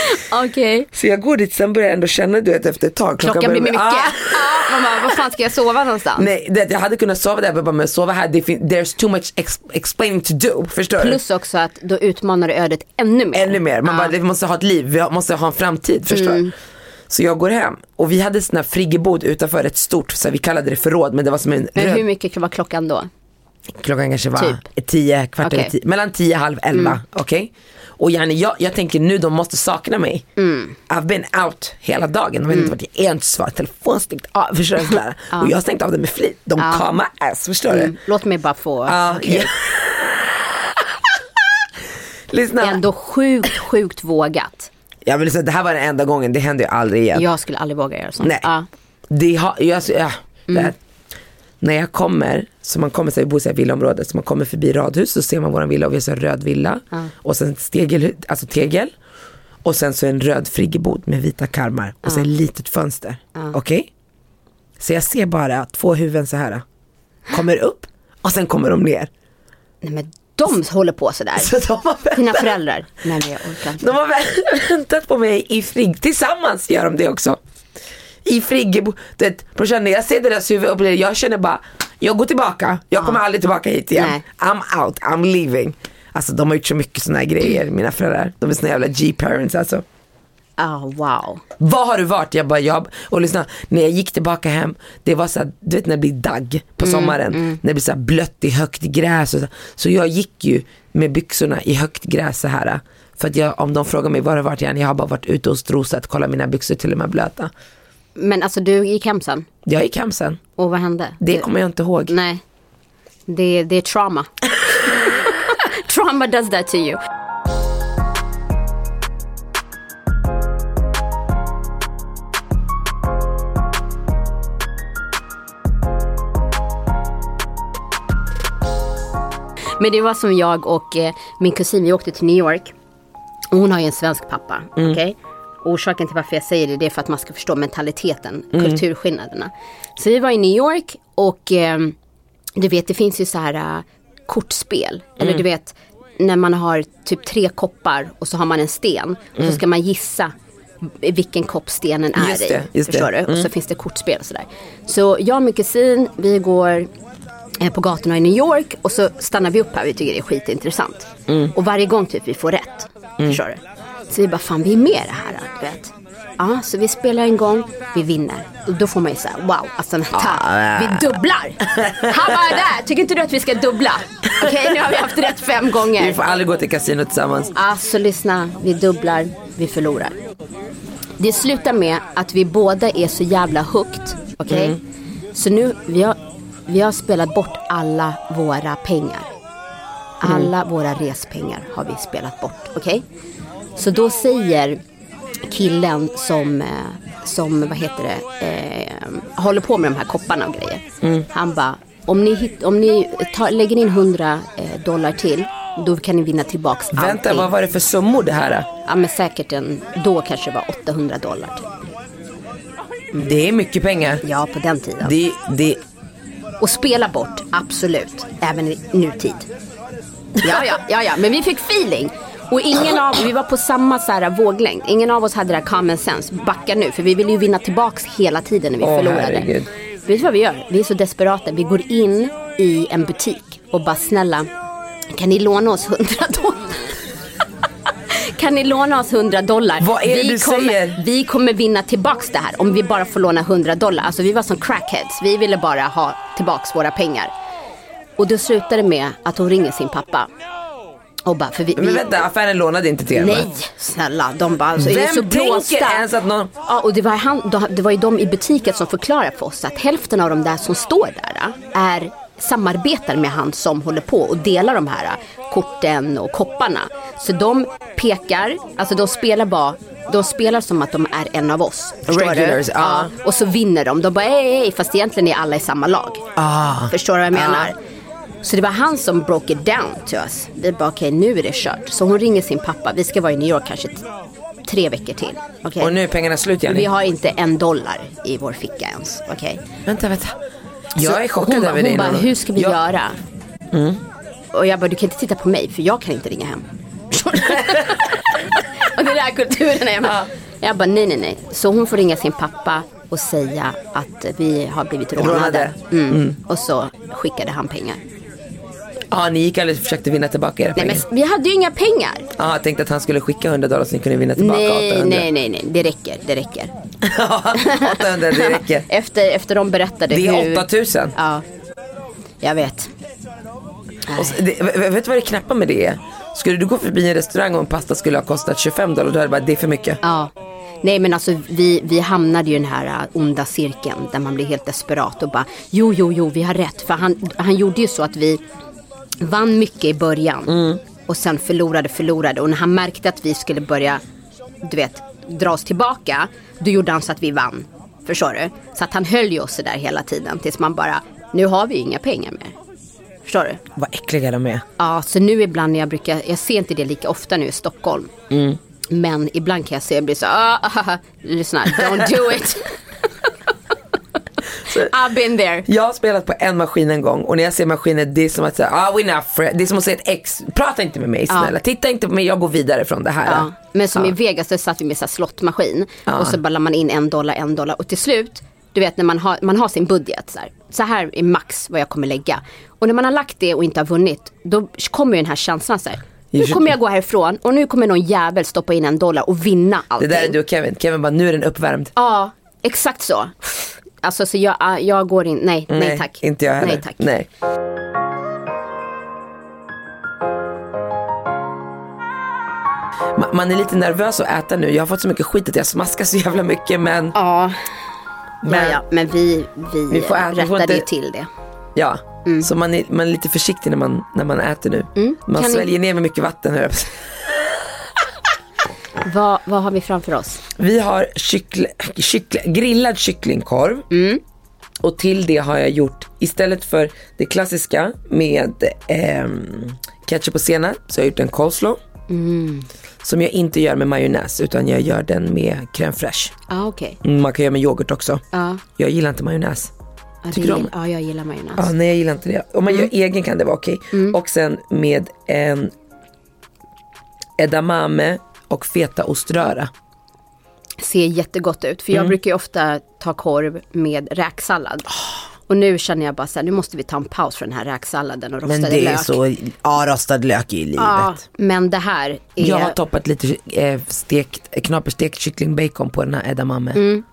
Okej. Så jag går dit, sen börjar jag ändå känna du vet efter ett tag. Klockan blir börjar- mycket. Ah! Ja, man bara, var fan ska jag sova någonstans? Nej, det, jag hade kunnat sova där men bara men sova här, det there's too much ex- explaining to do, förstår Plus också att då utmanar du ödet ännu mer. du? Ännu mer, man Ja. bara vi måste ha ett liv, vi måste ha en framtid, förstår du? Så jag går hem och vi hade sån här friggebod utanför ett stort, så här, vi kallade det förråd men det var som en Men hur mycket var klockan då? klockan kanske var Typ. tio, kvart Okej. över tio, mellan tio, halv elva, okej? Och yani, jag, jag tänker nu de måste sakna mig. I've been out hela dagen, de vet inte vart jag är, inte svarat, telefon stängt av, förstår du? Sådär. Och jag har stängt av det med flit, de Ja. ja. my ass, förstår du? Mm. Låt mig bara få. Ja, Okej. ja. Lyssna. Ändå sjukt, sjukt vågat. Jag vill säga det här var den enda gången, det hände ju aldrig igen. Jag skulle aldrig våga göra sånt. Nej. Ja. Det har, jag, ja, Mm. det, när jag kommer, så man kommer, så vi bor i ett villaområde, så man kommer förbi radhus så ser man våran villa och vi har så en röd villa. Och sen stegel, alltså tegel. Och sen så en röd friggebod med vita karmar och så ett litet fönster. Okej? Så jag ser bara två huvuden så här. Kommer upp och sen kommer de ner. Nej men de håller på sådär. Så de har. Dina föräldrar. Nej men jag orkar inte. De har vä- väntat på mig i frigg, tillsammans gör de det också. I friggebo, brorsan när jag ser deras huvud upp, jag känner bara, jag går tillbaka, jag kommer aldrig tillbaka hit igen. Nej. I'm out, I'm leaving. Alltså de har gjort så mycket sådana här grejer, mina föräldrar. De är såna jävla G-parents alltså. Ah, wow. Var har du varit? Jag bara, jag, och lyssna, när jag gick tillbaka hem, det var så här, du vet när det blir dagg på sommaren, när det blir så här blött i högt gräs och så. Så jag gick ju med byxorna i högt gräs så här. För att jag, om de frågar mig var har du varit igen, jag har bara varit ute och strosat, kolla mina byxor till och med blöta. Men alltså du gick hem sen. Jag gick hem sen, Och vad hände? det kommer jag inte ihåg. Nej. Det, det är trauma. trauma does that to you. Men det var som jag och eh, min kusin, vi åkte till New York. Och hon har ju en svensk pappa. okej? Orsaken till varför jag säger det, det är för att man ska förstå mentaliteten, kulturskillnaderna. Så vi var i New York och eh, du vet det finns ju så här uh, kortspel. Eller du vet när man har typ tre koppar och så har man en sten. Och så ska man gissa vilken kopp stenen är Just det, i. just det. förstår du? Och så finns det kortspel och sådär. Så jag och min kusin, vi går eh, på gatorna i New York och så stannar vi upp här. Vi tycker det är skitintressant. Och varje gång typ vi får rätt. Förstår du? Så vi bara, fan vi är med i det här. Du vet. Ja, så vi spelar en gång, vi vinner. Och då får man ju säga, wow, alltså vänta, vi dubblar. Han bara, där, tycker inte du att vi ska dubbla? Okej, nu har vi haft rätt fem gånger. Vi får aldrig gå till kasino tillsammans. Alltså lyssna, vi dubblar, vi förlorar. Det slutar med att vi båda är så jävla hooked. Okej? Så nu, vi har, vi har spelat bort alla våra pengar. Alla våra respengar har vi spelat bort. Okej? Så då säger killen som, eh, som vad heter det, eh, håller på med de här kopparna och grejer. Han bara, om ni, hit, om ni tar, lägger in 100 eh, dollar till, då kan ni vinna tillbaks Vänta, allting. vad var det för summor det här? Ja men säkert en, då kanske det var 800 dollar. Typ. Det är mycket pengar. Ja på den tiden. Det, det, Och spela bort, absolut. Även i nutid. Ja, ja, ja, ja. Men vi fick feeling. Och ingen av vi var på samma så här våglängd. Ingen av oss hade det här common sense. Backa nu, för vi ville ju vinna tillbaks hela tiden när vi Åh, förlorade. herregud. Vet du vad vi gör? Vi är så desperata. Vi går in i en butik och bara snälla, kan ni låna oss 100 dollar? Kan ni låna oss 100 dollar? Vad är det vi du kommer, säger? Vi kommer vinna tillbaks det här om vi bara får låna 100 dollar. Alltså vi var som crackheads. Vi ville bara ha tillbaks våra pengar. Och då slutade det med att hon ringer sin pappa. Och bara, för vi, men vi, vänta, affären lånade inte till er va? Nej, snälla. De bara, alltså, är Vem så tänker blåsta. ens att någon- Ja, och det var, han, det var ju de i butiken som förklarade för oss att hälften av de där som står där är samarbetar med han som håller på och delar de här korten och kopparna. Så de pekar, alltså de spelar bara de spelar som att de är en av oss. Regulars, ja. Och så vinner de. De bara, hej, hej, fast egentligen är alla i samma lag. Ah. Förstår du vad jag menar? Så det var han som broke it down till oss. Vi bara okej nu är det kört. Så hon ringer sin pappa. Vi ska vara i New York kanske tre veckor till. Okej? Och nu är pengarna slut Jenny. Vi har inte en dollar i vår ficka ens. Okej? Vänta, vänta. Jag är chockad hon över hon dig. bara, hur ska vi jag, göra? Och jag bara, du kan inte titta på mig för jag kan inte ringa hem. och det är där kulturen är. Jag, jag bara, nej nej nej. Så hon får ringa sin pappa och säga att vi har blivit rånade. Rånade. Mm. Och så skickade han pengar. Ja, ni gick aldrig och försökte vinna tillbaka era Nej pengar? men vi hade ju inga pengar. Ja, jag tänkte att han skulle skicka 100 dollar så ni kunde vinna tillbaka Nej, 800. nej, nej, nej, det räcker, det räcker. Ja, 800, det räcker. Efter, efter de berättade Det är hur... 8000. Ja, jag vet. Och så, det, vet du vad det knappa med det är? Skulle du gå förbi en restaurang och en pasta skulle ha kostat 25 dollar, då hade det bara, det är för mycket. Ja. Nej men alltså vi, vi hamnade ju i den här uh, onda cirkeln där man blir helt desperat och bara jo jo jo vi har rätt. För han, han gjorde ju så att vi vann mycket i början och sen förlorade förlorade och när han märkte att vi skulle börja du vet dra oss tillbaka då gjorde han så att vi vann. Förstår du? Så att han höll ju oss där hela tiden tills man bara nu har vi ju inga pengar mer. Förstår du? Vad äckliga de är. Ja, så nu ibland när jag brukar, jag ser inte det lika ofta nu i Stockholm. Men ibland kan jag se, jag blir så, ah, ah, ah, lyssna, don't do it. I've been there. Jag har spelat på en maskin en gång och när jag ser maskinen det är som att säga, ah, we're not friends. Det är som att säga ett ex, prata inte med mig snälla, titta inte på mig, jag går vidare från det här. Ja, men som Ja. i Vegas, där satt vi med så slottmaskin. Och så ballar man in en dollar, en dollar. Och till slut, du vet när man har, man har sin budget. Så här, så här är max vad jag kommer lägga. Och när man har lagt det och inte har vunnit, då kommer ju den här känslan så här. Nu kommer jag gå härifrån och nu kommer någon jävel stoppa in en dollar och vinna Det allting. där är du och Kevin, Kevin bara, nu är den uppvärmd. Ja, exakt så. Alltså så jag, ah, jag går in, nej, nej, tack. Inte jag heller. Nej tack. Nej. Ma- Man är lite nervös att äta nu. Jag har fått så mycket skit att jag smaskar så jävla mycket men Ja, Men- ja, ja, men vi, vi, Vi får äta- vi får rättade ju inte- till det. ja. Så man är, man är lite försiktig när man, när man äter nu. Man Mm. Kan ni- sväljer ner med mycket vatten. höll jag på att säga. Vad, vad har vi framför oss? Vi har kyckl, kyckl, grillad kycklingkorv. Mm. Och till det har jag gjort, istället för det klassiska med ehm, ketchup och senap, så har jag gjort en coleslaw. Som jag inte gör med majonnäs utan jag gör den med crème fraîche. Ja okej. Mm, Man kan göra med yoghurt också. Ja. Jag gillar inte majonnäs. Tycker du om ja, jag gillar majonnäs. Ja, nej jag gillar inte det. Om man Mm. gör egen kan det vara okej. Och sen med en edamame och fetaoströra. Ser jättegott ut. För jag Mm. brukar ju ofta ta korv med räksallad. Och nu känner jag bara så här, nu måste vi ta en paus för den här räksalladen och rostade Men det är lök. så, ja rostad lök är i livet. Ja, men det här är... Jag har toppat lite eh, stekt, knaperstekt kycklingbacon på den här edamame. Mm.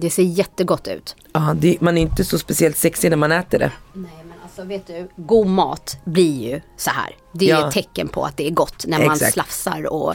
Det ser jättegott ut. Ja, det, man är inte så speciellt sexig när man äter det. Nej men alltså vet du, god mat blir ju så här. Det är Ja. ett tecken på att det är gott när man Exakt. slafsar och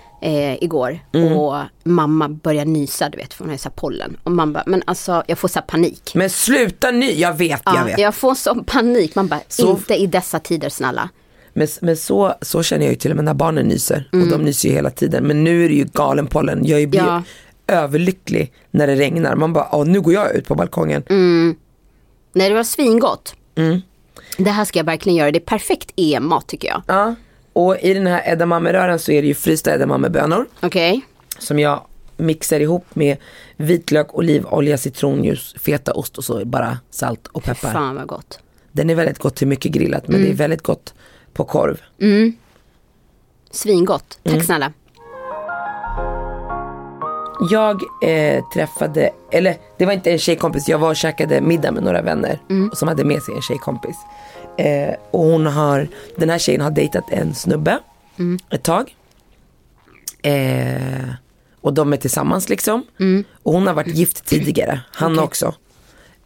eh, igår Mm. och mamma började nysa du vet för hon har ju så pollen. Och man bara, men alltså jag får så panik. Men sluta ny, jag vet, jag Ja, vet. jag får sån panik, man bara, Så- inte i dessa tider snälla. Men, men så, så känner jag ju till och med när barnen nyser. Och Mm. de nyser ju hela tiden. Men nu är det ju galen pollen. Jag blir Ja. överlycklig när det regnar. Man bara, åh, nu går jag ut på balkongen. Mm. Nej det var svingott. Mm. Det här ska jag verkligen göra, det är perfekt EM-mat tycker jag. Ja. Och i den här edamame-röran så är det ju frysta edamamebönor. Okej, Som jag mixar ihop med vitlök, olivolja, citronjuice, fetaost och så bara salt och peppar. fan vad gott. Den är väldigt gott till mycket grillat men Mm. det är väldigt gott på korv. Svingott, tack Mm. snälla. Jag eh, träffade, eller det var inte en tjejkompis, jag var och käkade middag med några vänner Mm. som hade med sig en tjejkompis. Eh, och hon har, den här tjejen har dejtat en snubbe Mm. ett tag. Eh, och de är tillsammans liksom. Mm. Och hon har varit gift tidigare, han också.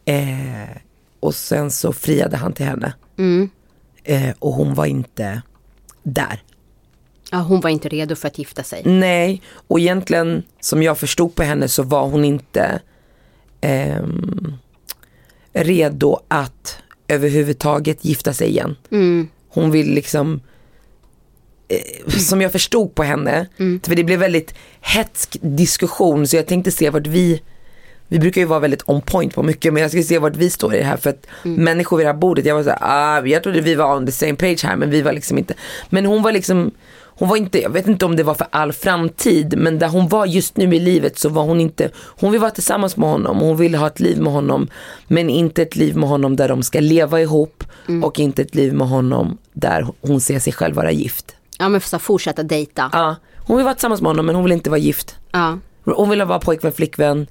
Eh, och sen så friade han till henne. Mm. Eh, och hon var inte där. Ja, hon var inte redo för att gifta sig. Nej, och egentligen som jag förstod på henne så var hon inte ehm, redo att överhuvudtaget gifta sig igen. Hon vill liksom, eh, som jag förstod på henne, för det blev väldigt hetsk diskussion så jag tänkte se vart vi vi brukar ju vara väldigt on point på mycket men jag ska se vart vi står i det här för att människor vid det här bordet, jag var såhär, ah, jag trodde vi var on the same page här men vi var liksom inte. Men hon var liksom, hon var inte, jag vet inte om det var för all framtid men där hon var just nu i livet så var hon inte, hon vill vara tillsammans med honom, hon vill ha ett liv med honom men inte ett liv med honom där de ska leva ihop och inte ett liv med honom där hon ser sig själv vara gift. Ja men för här, fortsätta dejta. Ja, hon vill vara tillsammans med honom men hon vill inte vara gift. Ja. Hon vill vara pojkvän, flickvän.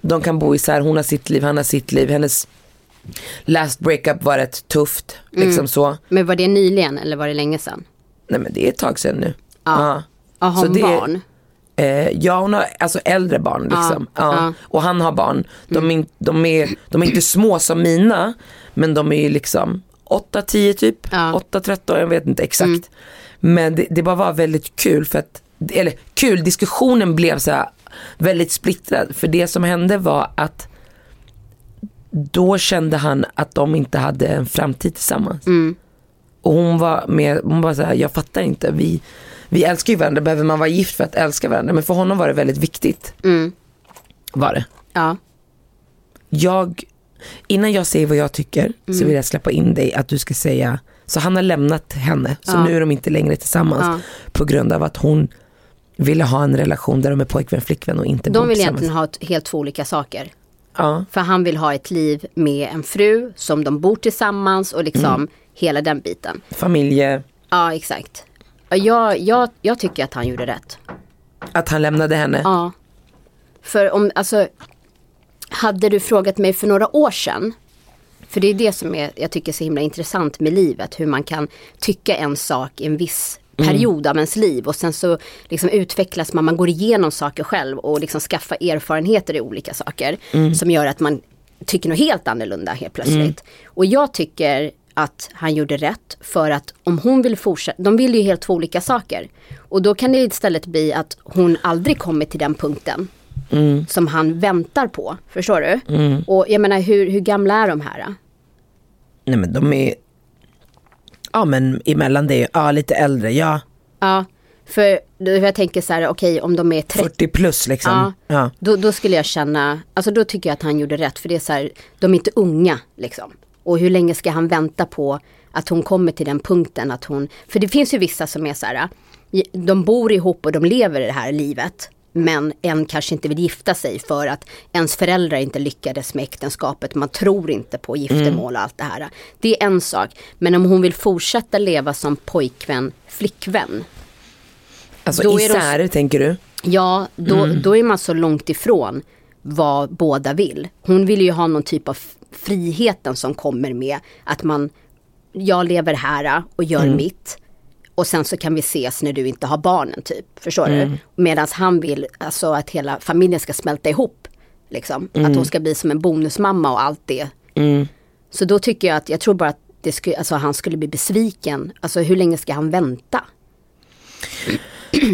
De kan bo isär, hon har sitt liv, han har sitt liv. Hennes last breakup var rätt tufft. Liksom så. Men var det nyligen eller var det länge sedan? Nej men det är ett tag sedan nu. Ja. Ja, har hon det- barn? Eh, ja hon har alltså äldre barn liksom. Ja, ja. Och han har barn. De, är, in- de, är, de är inte små som mina. Men de är ju liksom 8-10 typ. Ja. 8-13, jag vet inte exakt. Men det, det bara var väldigt kul för att, eller kul, diskussionen blev så här väldigt splittrad. För det som hände var att då kände han att de inte hade en framtid tillsammans. Och hon var med, hon var så här, jag fattar inte, vi, vi älskar ju varandra, behöver man vara gift för att älska varandra? Men för honom var det väldigt viktigt. Var det. Ja. Jag, innan jag säger vad jag tycker så vill jag släppa in dig att du ska säga Så han har lämnat henne, så Ja. nu är de inte längre tillsammans Ja. på grund av att hon ville ha en relation där de är pojkvän flickvän och inte De vill egentligen ha helt två olika saker. Ja. För han vill ha ett liv med en fru som de bor tillsammans och liksom Mm. hela den biten. Familje, Ja exakt. Ja, Jag, jag, jag tycker att han gjorde rätt. att han lämnade henne. Ja. För om, alltså, hade du frågat mig för några år sedan, för det är det som är, jag tycker är så himla intressant med livet, hur man kan tycka en sak i en viss period av ens liv och sen så liksom utvecklas man, man går igenom saker själv och liksom skaffar erfarenheter i olika saker som gör att man tycker något helt annorlunda helt plötsligt. Och jag tycker att han gjorde rätt för att om hon vill fortsätta, de vill ju helt två olika saker. Och då kan det istället bli att hon aldrig kommer till den punkten som han väntar på. Förstår du? Och jag menar hur, hur gamla är de här? då? Nej men de är, ja men emellan det, ja lite äldre, ja Ja, för då- jag tänker så här, okej om de är 30 40 plus liksom. Ja, Ja. Då, då skulle jag känna, alltså då tycker jag att han gjorde rätt för det är så här, de är inte unga liksom. Och hur länge ska han vänta på att hon kommer till den punkten att hon, för det finns ju vissa som är så här, de bor ihop och de lever det här livet. Men en kanske inte vill gifta sig för att ens föräldrar inte lyckades med äktenskapet. Man tror inte på giftermål och allt det här. Det är en sak. Men om hon vill fortsätta leva som pojkvän, flickvän. Alltså Då är de- isär tänker du? Ja, då, Mm. då är man så långt ifrån vad båda vill. Hon vill ju ha någon typ av friheten som kommer med att man, jag lever här och gör Mm. mitt. Och sen så kan vi ses när du inte har barnen typ. Förstår Mm. du? Medan han vill alltså att hela familjen ska smälta ihop. Liksom. Mm. Att hon ska bli som en bonusmamma och allt det. Så då tycker jag att, jag tror bara att det skulle, alltså han skulle bli besviken. Alltså hur länge ska han vänta?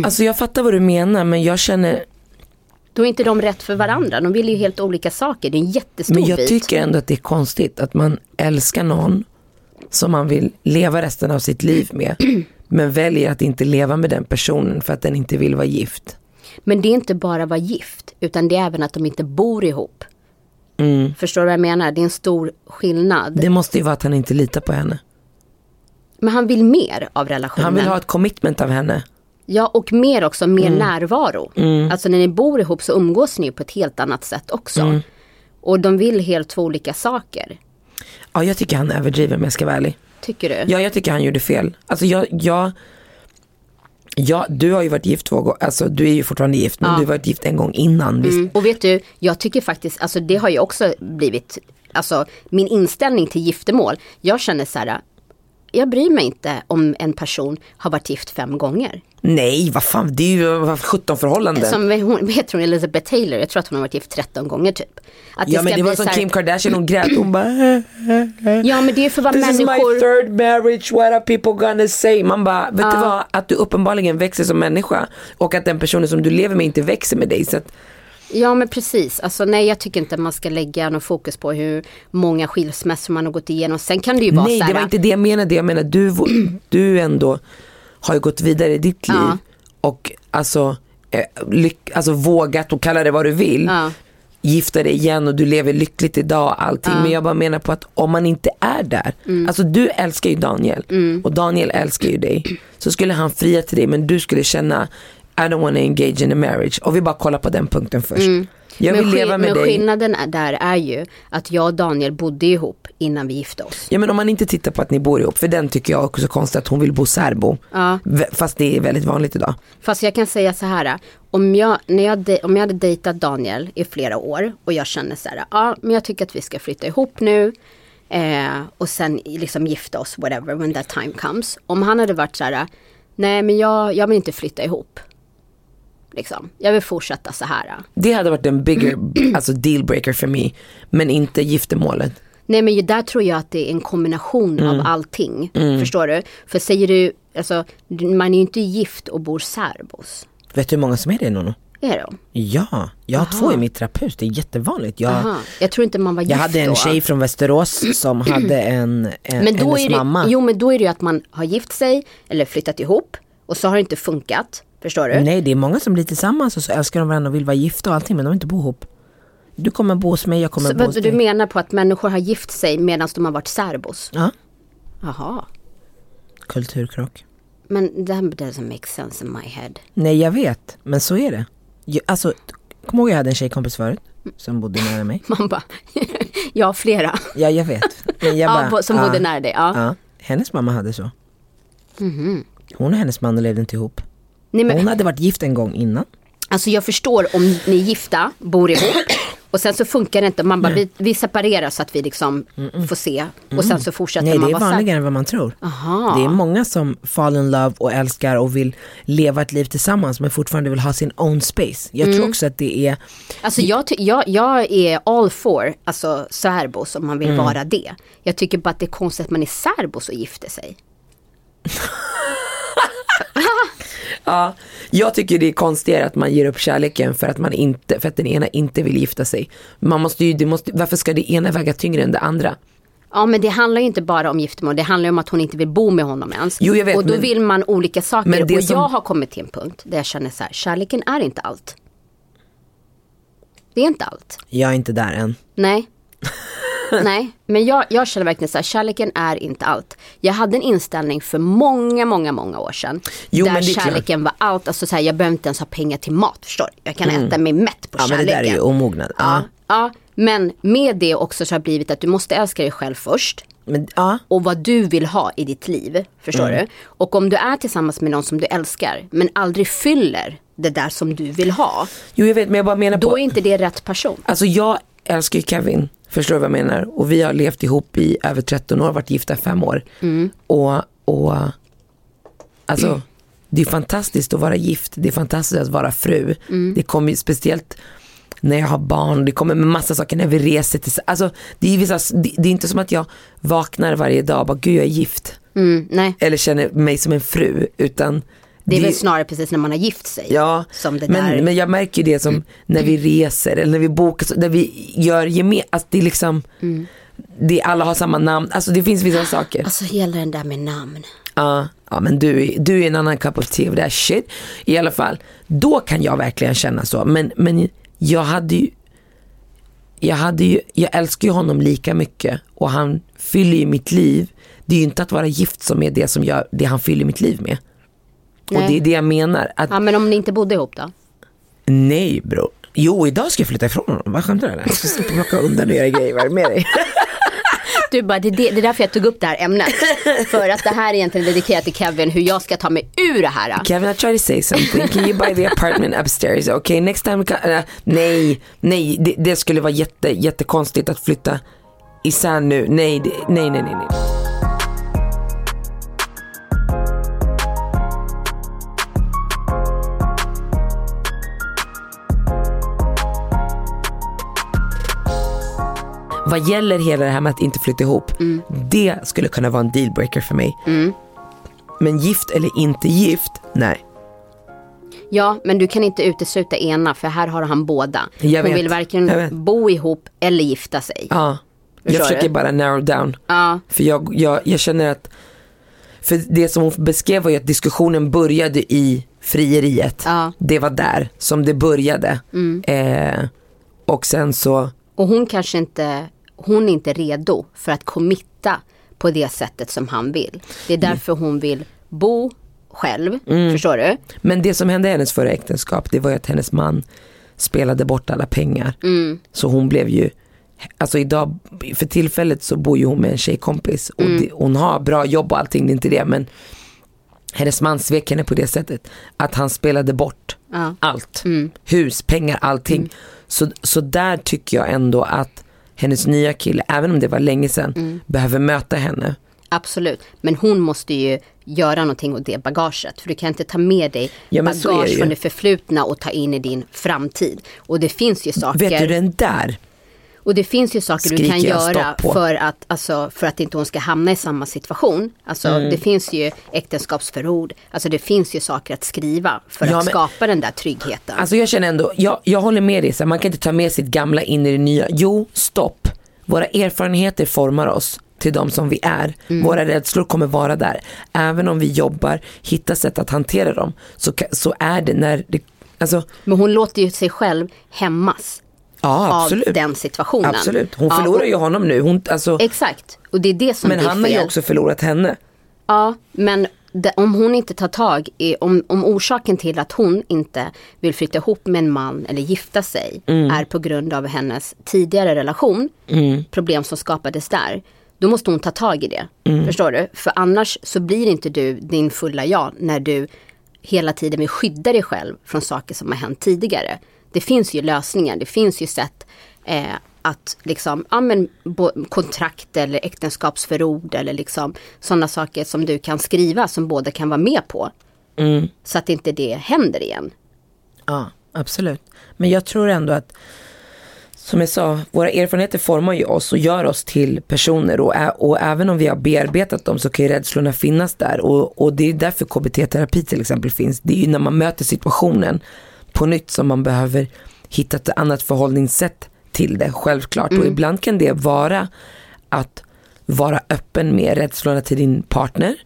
Alltså jag fattar vad du menar men jag känner, Då är inte de rätt för varandra. De vill ju helt olika saker. Det är en jättestor men jag bit. tycker ändå att det är konstigt att man älskar någon som man vill leva resten av sitt liv med. Men väljer att inte leva med den personen för att den inte vill vara gift. Men det är inte bara vara gift. Utan det är även att de inte bor ihop. Förstår du vad jag menar? Det är en stor skillnad. Mm. Det måste ju vara att han inte litar på henne. Men han vill mer av relationen. Han vill ha ett commitment av henne. Ja och mer också, mer Mm. närvaro. Alltså när ni bor ihop så umgås ni på ett helt annat sätt också. Mm. Och de vill helt två olika saker. Ja jag tycker han överdriver om jag ska vara ärlig. Tycker du? Ja jag tycker han gjorde fel. Alltså jag, jag, ja, du har ju varit gift två gånger, alltså du är ju fortfarande gift men Ja. du har varit gift en gång innan. Mm. Och vet du, jag tycker faktiskt, alltså det har ju också blivit, alltså min inställning till giftermål. Jag känner så här, jag bryr mig inte om en person har varit gift fem gånger. Nej vad fan det är ju vad, 17 förhållanden. Som hon, heter hon, Elizabeth Taylor, jag tror att hon har varit gift 13 gånger typ. Att ja ska men det var som här- Kim Kardashian, hon grät, hon bara Ja men det är för vad This is my människor... third marriage, what are people gonna say? Man bara, vet du Ja. vad? Att du uppenbarligen växer som människa och att den personen som du lever med inte växer med dig. Så att, Ja men precis, alltså nej jag tycker inte man ska lägga någon fokus på hur många skilsmässor man har gått igenom. Sen kan det ju vara nej så det här, var inte det jag menade, jag menar du, du ändå har ju gått vidare i ditt liv Ja. och alltså, eh, lyck, alltså vågat och kalla det vad du vill. Ja. Gifta dig igen och du lever lyckligt idag och allting. Men jag bara menar på att om man inte är där, Mm. alltså du älskar ju Daniel och Daniel älskar ju dig. Så skulle han fria till dig men du skulle känna I don't wanna engage in a marriage. Och vi bara kollar på den punkten först. Jag vill Mm. men, leva med men dig. skillnaden är, där är ju att jag och Daniel bodde ihop innan vi gifte oss. Ja men om man inte tittar på att ni bor ihop, för den tycker jag också är konstigt att hon vill bo särbo. Ja. Fast det är väldigt vanligt idag. Fast jag kan säga så här, om jag, när jag, de- om jag hade dejtat Daniel i flera år och jag känner så här, ja men jag tycker att vi ska flytta ihop nu eh, och sen liksom gifta oss, whatever, when that time comes. Om han hade varit så här, nej men jag, jag vill inte flytta ihop. Liksom. Jag vill fortsätta så här. Det hade varit en bigger alltså dealbreaker för mig. Men inte giftermålet. Nej men där tror jag att det är en kombination Mm. av allting. Förstår du? För säger du, alltså man är ju inte gift och bor särbos. Vet du hur många som är det Nono? Är de? Ja, jag har Aha. två i mitt trapphus, det är jättevanligt. Jag, Aha. Jag tror inte man var gift jag hade en då. tjej från Västerås som hade en, en Men då hennes är det, mamma. Jo men då är det ju att man har gift sig eller flyttat ihop och så har det inte funkat. Förstår du? Nej det är många som blir tillsammans och så älskar de varandra och vill vara gifta och allting men de vill inte bo ihop. Du kommer bo hos mig, jag kommer Så, bo hos dig. du menar på att människor har gift sig medan de har varit särbos? Ja. Jaha. Kulturkrock. Men that doesn't make sense in my head. Nej jag vet, men så är det. Jag, alltså, kom ihåg jag hade en tjejkompis förut som bodde nära mig. Man bara, jag har flera. Ja jag vet. Men jag Ja, bara, bo- som ja, bodde nära dig. Ja. Ja, hennes mamma hade så. Mhm. Hon och hennes man levde inte ihop. Nej, men, Hon hade varit gift en gång innan. Alltså jag förstår om ni är gifta, bor ihop och sen så funkar det inte. Man bara, vi, vi separerar så att vi liksom får se. Och sen så fortsätter Nej det man är vara så vanligare än vad man tror. Aha. Det är många som fall in love och älskar och vill leva ett liv tillsammans men fortfarande vill ha sin own space. Jag Mm. tror också att det är, Alltså jag, ty- jag, jag är all for alltså särbos om man Mm. vill vara det. Jag tycker bara att det är konstigt att man är särbos och gifter sig. Ja, jag tycker det är konstigare att man ger upp kärleken för att, man inte, för att den ena inte vill gifta sig. Man måste ju, det måste, varför ska det ena väga tyngre än det andra? Ja men det handlar ju inte bara om giftermål, det handlar ju om att hon inte vill bo med honom ens. Jo, jag vet, och då men- vill man olika saker. Men det och som- jag har kommit till en punkt där jag känner så här, kärleken är inte allt. Det är inte allt. jag är inte där än. Nej. Nej, men jag, jag känner verkligen så här, kärleken är inte allt. Jag hade en inställning för många, många, många år sedan. Jo, där klart. kärleken var allt. Alltså så här, jag behöver inte ens ha pengar till mat, förstår? Jag kan äta mig mätt på Mm. Ja men det kärleken. där är ju omognad. Ja. ja, ja, men med det också så har det blivit att du måste älska dig själv först. Men, ja. Och vad du vill ha i ditt liv, förstår Mm. du? Och om du är tillsammans med någon som du älskar, men aldrig fyller det där som du vill ha. Jo jag vet men jag bara menar Då på, är inte det rätt person. alltså jag älskar ju Kevin, förstår du vad jag menar? Och vi har levt ihop i över 13 år, varit gifta i fem år. Och, och alltså det är fantastiskt att vara gift, det är fantastiskt att vara fru. Det kommer ju speciellt när jag har barn, det kommer med massa saker när vi reser till, alltså det är, vissa, det, det är inte som att jag vaknar varje dag och bara gud jag är gift. Mm, nej, Eller känner mig som en fru utan det är väl snarare precis när man har gift sig. Ja, Som det där. men, men jag märker ju det som när vi reser eller när vi bokar, när vi gör gemensamt, alltså det är liksom, det, alla har samma namn, alltså det finns vissa saker. Alltså hela den där med namn. Ja, ja men du, är- du är en annan cup of tea of that shit. I alla fall, då kan jag verkligen känna så. Men, men jag hade ju, jag hade ju, jag älskar ju honom lika mycket och han fyller ju mitt liv. Det är ju inte att vara gift som är det som jag, det han fyller mitt liv med. Och Nej. det är det jag menar. Att, Ja men om ni inte bodde ihop då? Nej bror. Jo idag ska jag flytta ifrån honom, vad skämtar du eller? Jag ska slippa plocka undan och göra grejer, vad är det med dig? Du bara, det, är det, det är därför jag tog upp det här ämnet. För att det här är egentligen dedikerat till Kevin, hur jag ska ta mig ur det här. Kevin I try to say something, can you buy the apartment upstairs? Okay next time, uh, nej, nej det, det skulle vara jätte, jättekonstigt att flytta isär nu, nej, nej, nej, nej, nej. Vad gäller hela det här med att inte flytta ihop, det skulle kunna vara en dealbreaker för mig. Men gift eller inte gift, nej. Ja, men du kan inte utesluta ena för här har han båda. Jag Hon vet, vill varken bo ihop eller gifta sig. Ja, jag Förstår försöker du? bara narrow down. Ja. För jag, jag, jag känner att, för det som hon beskrev var ju att diskussionen började i frieriet. Ja. Mm. Det var där som det började. Eh, och sen så, Och hon kanske inte, hon är inte redo för att committa på det sättet som han vill. Det är därför hon vill bo själv, Mm. förstår du? men det som hände i hennes förra äktenskap det var ju att hennes man spelade bort alla pengar. Mm. Så hon blev ju, alltså idag, för tillfället så bor ju hon med en tjejkompis och Mm. det, hon har bra jobb och allting, det är inte det men hennes man svek henne på det sättet att han spelade bort Ja. allt. Hus, pengar, allting. Så, så där tycker jag ändå att hennes nya kille, även om det var länge sedan, behöver möta henne. Absolut, men hon måste ju göra någonting åt det bagaget. För du kan inte ta med dig Ja, det bagage ju. från det förflutna och ta in i din framtid. Och det finns ju saker, Vet du den där? Och det finns ju saker du Skriker kan jag göra för att, alltså, för att inte hon ska hamna i samma situation. Alltså Mm. det finns ju äktenskapsförord, alltså det finns ju saker att skriva för Ja, att men- skapa den där tryggheten. Alltså jag känner ändå, jag, jag håller med dig, så man kan inte ta med sitt gamla in i det nya. Jo, stopp. Våra erfarenheter formar oss till de som vi är. Våra rädslor kommer vara där. Även om vi jobbar, hittar sätt att hantera dem, så, så är det när det, alltså, Men hon låter ju sig själv hämmas ja absolut. av den situationen. Absolut, hon Ja, förlorar och- ju honom nu. Hon, alltså, Exakt, och det är det som men blir han har ju fel. också förlorat henne. Ja, men det, om hon inte tar tag i, om, om orsaken till att hon inte vill flytta ihop med en man eller gifta sig är på grund av hennes tidigare relation, problem som skapades där, då måste hon ta tag i det. Förstår du? För annars så blir inte du din fulla jag när du hela tiden vill skydda dig själv från saker som har hänt tidigare. Det finns ju lösningar, det finns ju sätt eh, att liksom, ja men kontrakt eller äktenskapsförord eller liksom sådana saker som du kan skriva som båda kan vara med på. Så att inte det händer igen. Ja, absolut. Men jag tror ändå att, som jag sa, våra erfarenheter formar ju oss och gör oss till personer och, ä- och även om vi har bearbetat dem så kan ju rädslorna finnas där och, och det är därför KBT-terapi till exempel finns. Det är ju när man möter situationen på nytt som man behöver hitta ett annat förhållningssätt till det, självklart. Och ibland kan det vara att vara öppen med rädslorna till din partner.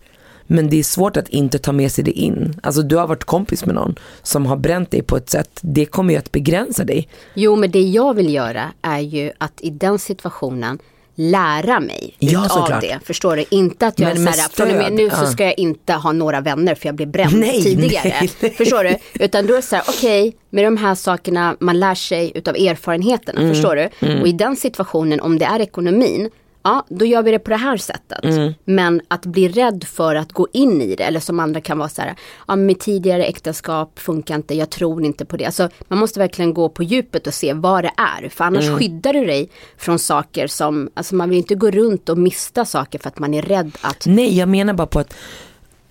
Men det är svårt att inte ta med sig det in. Alltså du har varit kompis med någon som har bränt dig på ett sätt, det kommer ju att begränsa dig. Jo, men det jag vill göra är ju att i den situationen lära mig Ja, utav såklart. det. Förstår du? Inte att jag Men är så här, från och med nu så ja. ska jag inte ha några vänner för jag blev bränd Nej, tidigare. nej, nej. Förstår du? Utan då är det så här, okej, med de här sakerna man lär sig utav erfarenheterna. Mm, Förstår du? Och i den situationen, om det är ekonomin, ja, då gör vi det på det här sättet. Mm. Men att bli rädd för att gå in i det, eller som andra kan vara så här, ja, mitt tidigare äktenskap funkar inte, jag tror inte på det. Alltså, man måste verkligen gå på djupet och se vad det är, för annars Mm. skyddar du dig från saker som, alltså man vill inte gå runt och mista saker för att man är rädd att, Nej, jag menar bara på att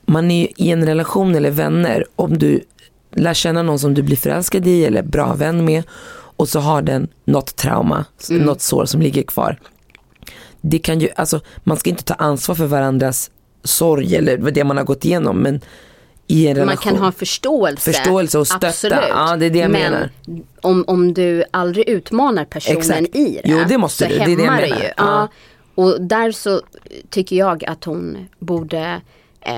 man är i en relation eller vänner, om du lär känna någon som du blir förälskad i eller bra vän med och så har den något trauma, något sår som ligger kvar. Det kan ju, alltså, man ska inte ta ansvar för varandras sorg eller det man har gått igenom men i en relation. man kan ha förståelse. Förståelse och stötta. Absolut. Ja, det är det jag Men menar. Om, om du aldrig utmanar personen Exakt. i det, Jo, det måste så du. Det är det jag menar. ju. Ja. Ja. Och där så tycker jag att hon borde, eh,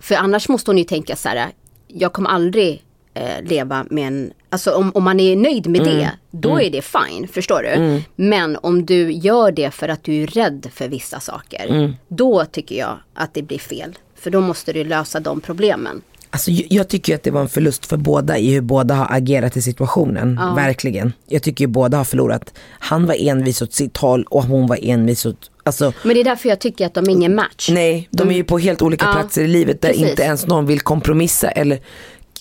för annars måste hon ju tänka så här, jag kommer aldrig eh, leva med en, alltså om, om man är nöjd med Mm. det, då är det fine, förstår du? Men om du gör det för att du är rädd för vissa saker, Mm. då tycker jag att det blir fel. För då måste du lösa de problemen. Alltså, jag- tycker att det var en förlust för båda i hur båda har agerat i situationen. Verkligen. Jag tycker ju båda har förlorat. Han var envis åt sitt håll och hon var envis åt, alltså Men det är därför jag tycker att de är ingen match. Nej, de är ju på helt olika Ja, platser i livet där precis. inte ens någon vill kompromissa eller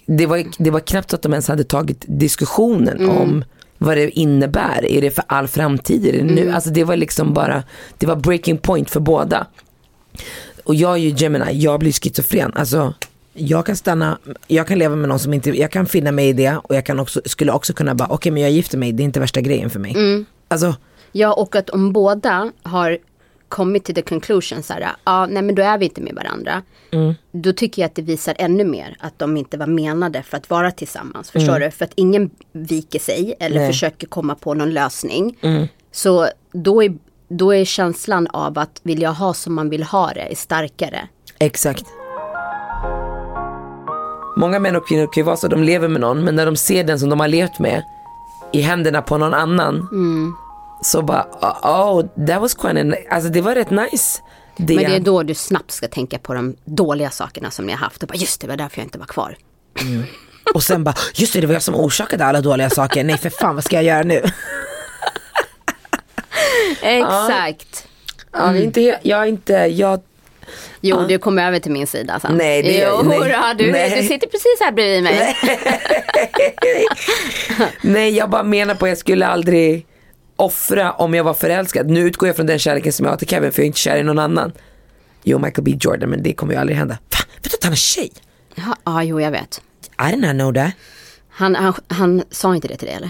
det var, det var knappt att de ens hade tagit diskussionen Mm. om vad det innebär. Är det för all framtid? Är det nu? Mm. Alltså det var liksom bara, det var breaking point för båda. Och jag är ju Gemini, jag blir schizofren. Alltså, jag kan stanna, jag kan leva med någon som inte, jag kan finna mig i det och jag kan också, skulle också kunna bara, okej men jag gifter mig, det är inte värsta grejen för mig. Mm. Alltså, Ja, och att om båda har kommit till the conclusion så här, ja, nej men då är vi inte med varandra. Då tycker jag att det visar ännu mer att de inte var menade för att vara tillsammans. Förstår du? För att ingen viker sig eller försöker komma på någon lösning. Så då är, då är känslan av att vill jag ha som man vill ha det är starkare. exakt. Många män och kvinnor kan ju vara så, de lever med någon men när de ser den som de har levt med i händerna på någon annan så bara, oh that was quite an, alltså det var rätt nice. Det, Men det är då du snabbt ska tänka på de dåliga sakerna som ni har haft. Och bara, just det, var därför jag inte var kvar. och sen bara, just det det var jag som orsakade alla dåliga saker, nej för fan vad ska jag göra nu? Exakt. Ja, det är inte, jag är inte, jag, Jo, du kommer över till min sida sen. Nej, det gör- jo, nej. hurra, du, Nej. du sitter precis här bredvid mig. nej jag bara menar på jag skulle aldrig offra om jag var förälskad. Nu utgår jag från den kärleken som jag har till Kevin för jag är inte kär i någon annan. Jo Michael B Jordan men det kommer ju aldrig hända. Fan, vet du att han är tjej? Ja, ah, jo, jag vet. I did not know that. Han, han, han sa inte det till dig eller?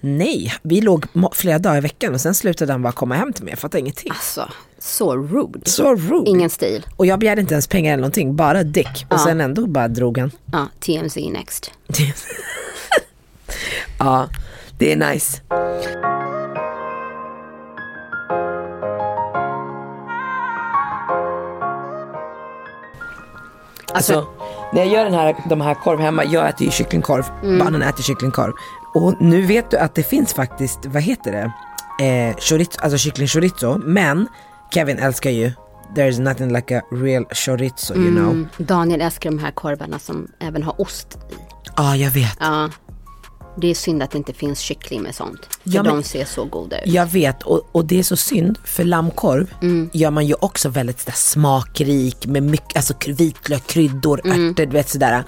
Nej, vi låg flera dagar i veckan och sen slutade han bara komma hem till mig, jag fattar ingenting. Alltså, så rude. Så rude. Ingen stil. Och jag begärde inte ens pengar eller någonting, bara dick. Och sen ändå bara drog han. Ja, TMZ next. Ja, det är nice. Alltså, när jag gör den här, de här korv hemma, jag äter ju kycklingkorv, barnen äter kycklingkorv. Och nu vet du att det finns faktiskt, vad heter det, eh, chorizo, alltså kyckling chorizo, men Kevin älskar ju there's nothing like a real chorizo you know. Mm. Daniel älskar de här korvarna som även har ost i. Ja jag vet. Ja. Det är synd att det inte finns kyckling med sånt. För Ja, men- de ser så goda ut. Jag vet och, och det är så synd för lammkorv Mm. gör man ju också väldigt sådär smakrik med mycket, alltså vitlök, kryddor, Mm. ärtor, du vet sådär.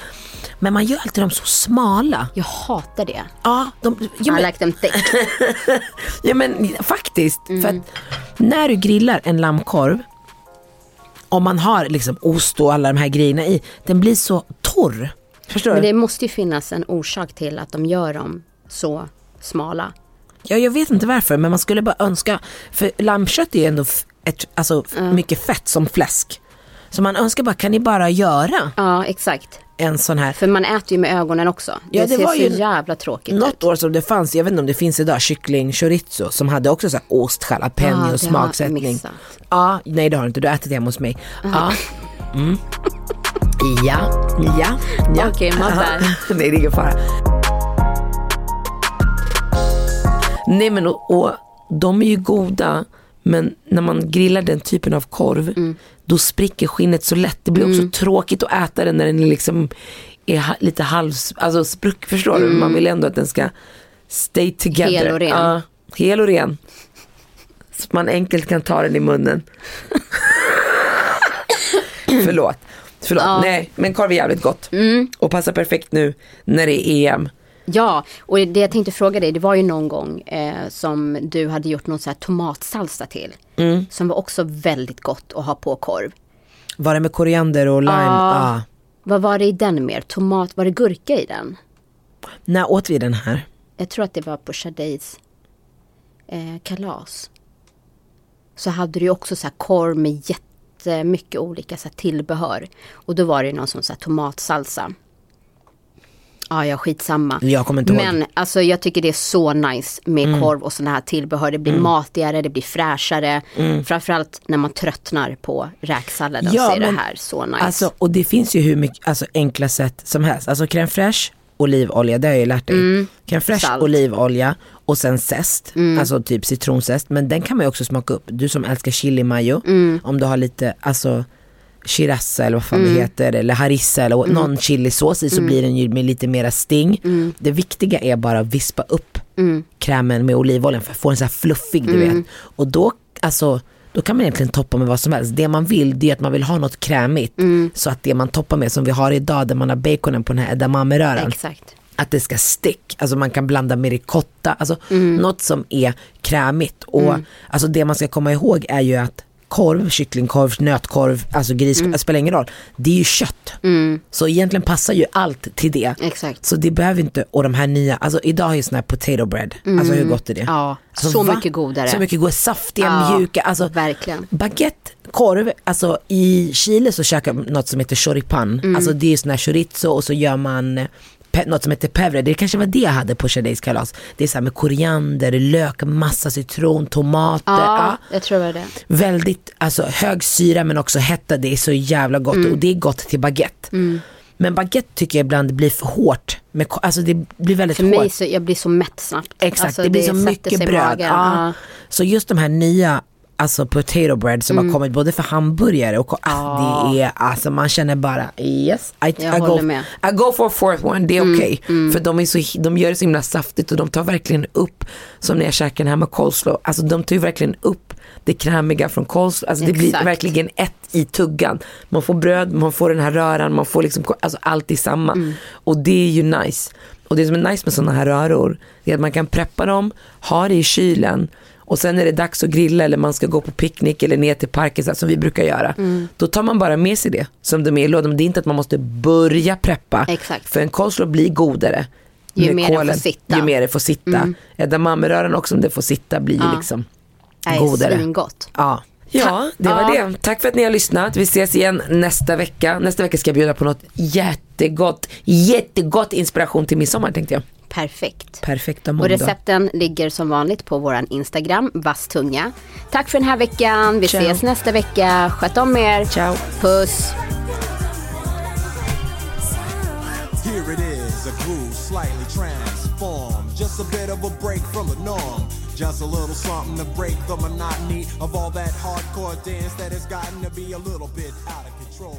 Men man gör alltid dem så smala. Jag hatar det. Ja, de, ja, I men, like them thick. ja men faktiskt. Mm. För att när du grillar en lammkorv, om man har liksom ost och alla de här grejerna i, den blir så torr. Förstår Men det måste ju finnas en orsak till att de gör dem så smala. Ja, jag vet inte varför men man skulle bara önska, för lammkött är ju ändå ett, alltså, f- mycket fett som fläsk. Så man önskar bara, kan ni bara göra Ja, exakt. en sån här För man äter ju med ögonen också. Det, Ja, det ser var så ju jävla tråkigt ut. Något år som det fanns, jag vet inte om det finns idag, kyckling chorizo som hade också så här ost, Ja, jalapeno, jag smaksättning. Ja, nej det har du inte, du har ätit det hemma hos mig. Ja. Mm. Ja, ja, ja. Okej, my bad. nej det är ingen fara. Nej men och, och de är ju goda men när man grillar den typen av korv Mm. då spricker skinnet så lätt. Det blir också tråkigt att äta den när den liksom är ha- lite halvs, alltså spruck, förstår du? Man vill ändå att den ska stay together. Mm. Hel och ren. Ja, hel och ren. Så att man enkelt kan ta den i munnen. Förlåt. Förlåt. Ja. Mm. Nej, men korv är jävligt gott. Och passar perfekt nu när det är EM. Ja, och det jag tänkte fråga dig, det var ju någon gång eh, som du hade gjort någon så här tomatsalsa till. Mm. Som var också väldigt gott att ha på korv. Var det med koriander och lime? Ja. Ja. Vad var det i den mer? Tomat, var det gurka i den? När åt vi den här? Jag tror att det var på Shadeis eh, kalas. Så hade du ju också så här korv med jättemycket olika så här tillbehör. Och då var det någon som här tomatsalsa. Ja, ja, skitsamma. Jag kommer inte ihåg. Men alltså jag tycker det är så nice med korv och sådana här tillbehör. Det blir Mm. matigare, det blir fräschare. Framförallt när man tröttnar på räksalladen Ja, så är men det här så nice. Alltså, och det finns ju hur mycket, alltså enkla sätt som helst. Alltså crème fraîche, olivolja, det har jag ju lärt dig. Crème fraîche, Mm. Salt. olivolja och sen zest, Mm. alltså typ citronzest. Men den kan man ju också smaka upp. Du som älskar chili mayo, Mm. om du har lite, alltså Shirazza eller vad fan Mm. det heter eller harissa eller någon chilisås i så blir den ju med lite mera sting. Mm. Det viktiga är bara att vispa upp krämen med olivoljan för att få den så här fluffig du Mm. vet. Och då, alltså, då kan man egentligen toppa med vad som helst. Det man vill det är att man vill ha något krämigt. Mm. Så att det man toppar med som vi har idag där man har baconen på den här edamame-röran. Exakt. Att det ska stick, alltså man kan blanda med ricotta, alltså Mm. något som är krämigt. Och alltså det man ska komma ihåg är ju att korv, kycklingkorv, nötkorv, alltså griskorv, det spelar ingen roll. Det är ju kött. Så egentligen passar ju allt till det. Exakt. Så det behöver inte, och de här nya, alltså idag är ju sån här potato bread, alltså hur gott är det? Ja, alltså, så mycket godare. Så mycket godare, saftiga, Ja, mjuka, alltså verkligen. baguette, korv, alltså i Chile så käkar man något som heter choripan, Mm. alltså det är sån här chorizo och så gör man något som heter pevre, det kanske var det jag hade på Shadeis kalas. Det är så här med koriander, lök, massa citron, tomater. Ja, Ja. jag tror det var det. Väldigt, alltså hög syra men också hetta, det är så jävla gott Mm. och det är gott till baguette. Men baguette tycker jag ibland blir för hårt, med, alltså det blir väldigt För hårt. mig så jag blir så mätt snabbt. Exakt, Alltså, det blir så mycket bröd. Ja. Så just de här nya alltså potato bread som Mm. har kommit både för hamburgare och ah, det är, alltså man känner bara yes, I, Jag I, go, med. I go for a fourth one, det är Mm, okej. För de, är så, de gör det så himla saftigt och de tar verkligen upp, som när jag käkar den här med coleslaw, alltså de tar ju verkligen upp det krämiga från coleslaw, alltså det blir Exakt. verkligen ett i tuggan. Man får bröd, man får den här röran, man får liksom, alltså allt i samma. Mm. Och det är ju nice. Och det som är nice med sådana här röror, det är att man kan preppa dem, ha det i kylen och sen är det dags att grilla eller man ska gå på picknick eller ner till parken så här, som vi brukar göra. Mm. Då tar man bara med sig det som de är i lådan. Det är inte att man måste börja preppa. Exakt. För en coleslaw blir godare. Ju mer den får kålen. sitta. Mm. Ju mer det får sitta. Edamameröran också om det får sitta blir ju Ja. liksom Nej, godare. Svingott. Ja. Ja, det var Ja. det. Tack för att ni har lyssnat. Vi ses igen nästa vecka. Nästa vecka ska jag bjuda på något jättegott, jättegott inspiration till midsommar tänkte jag. Perfekt. Perfekta Och måndag. recepten ligger som vanligt på våran Instagram, vasstunga. Tack för den här veckan. Vi Ciao. ses nästa vecka. Sköt om er. Ciao. Puss. Here it is, a groove slightly transformed. Just a bit of a break from the norm. Just a little something to break the monotony of all that hardcore dance that has gotten to be a little bit out of control.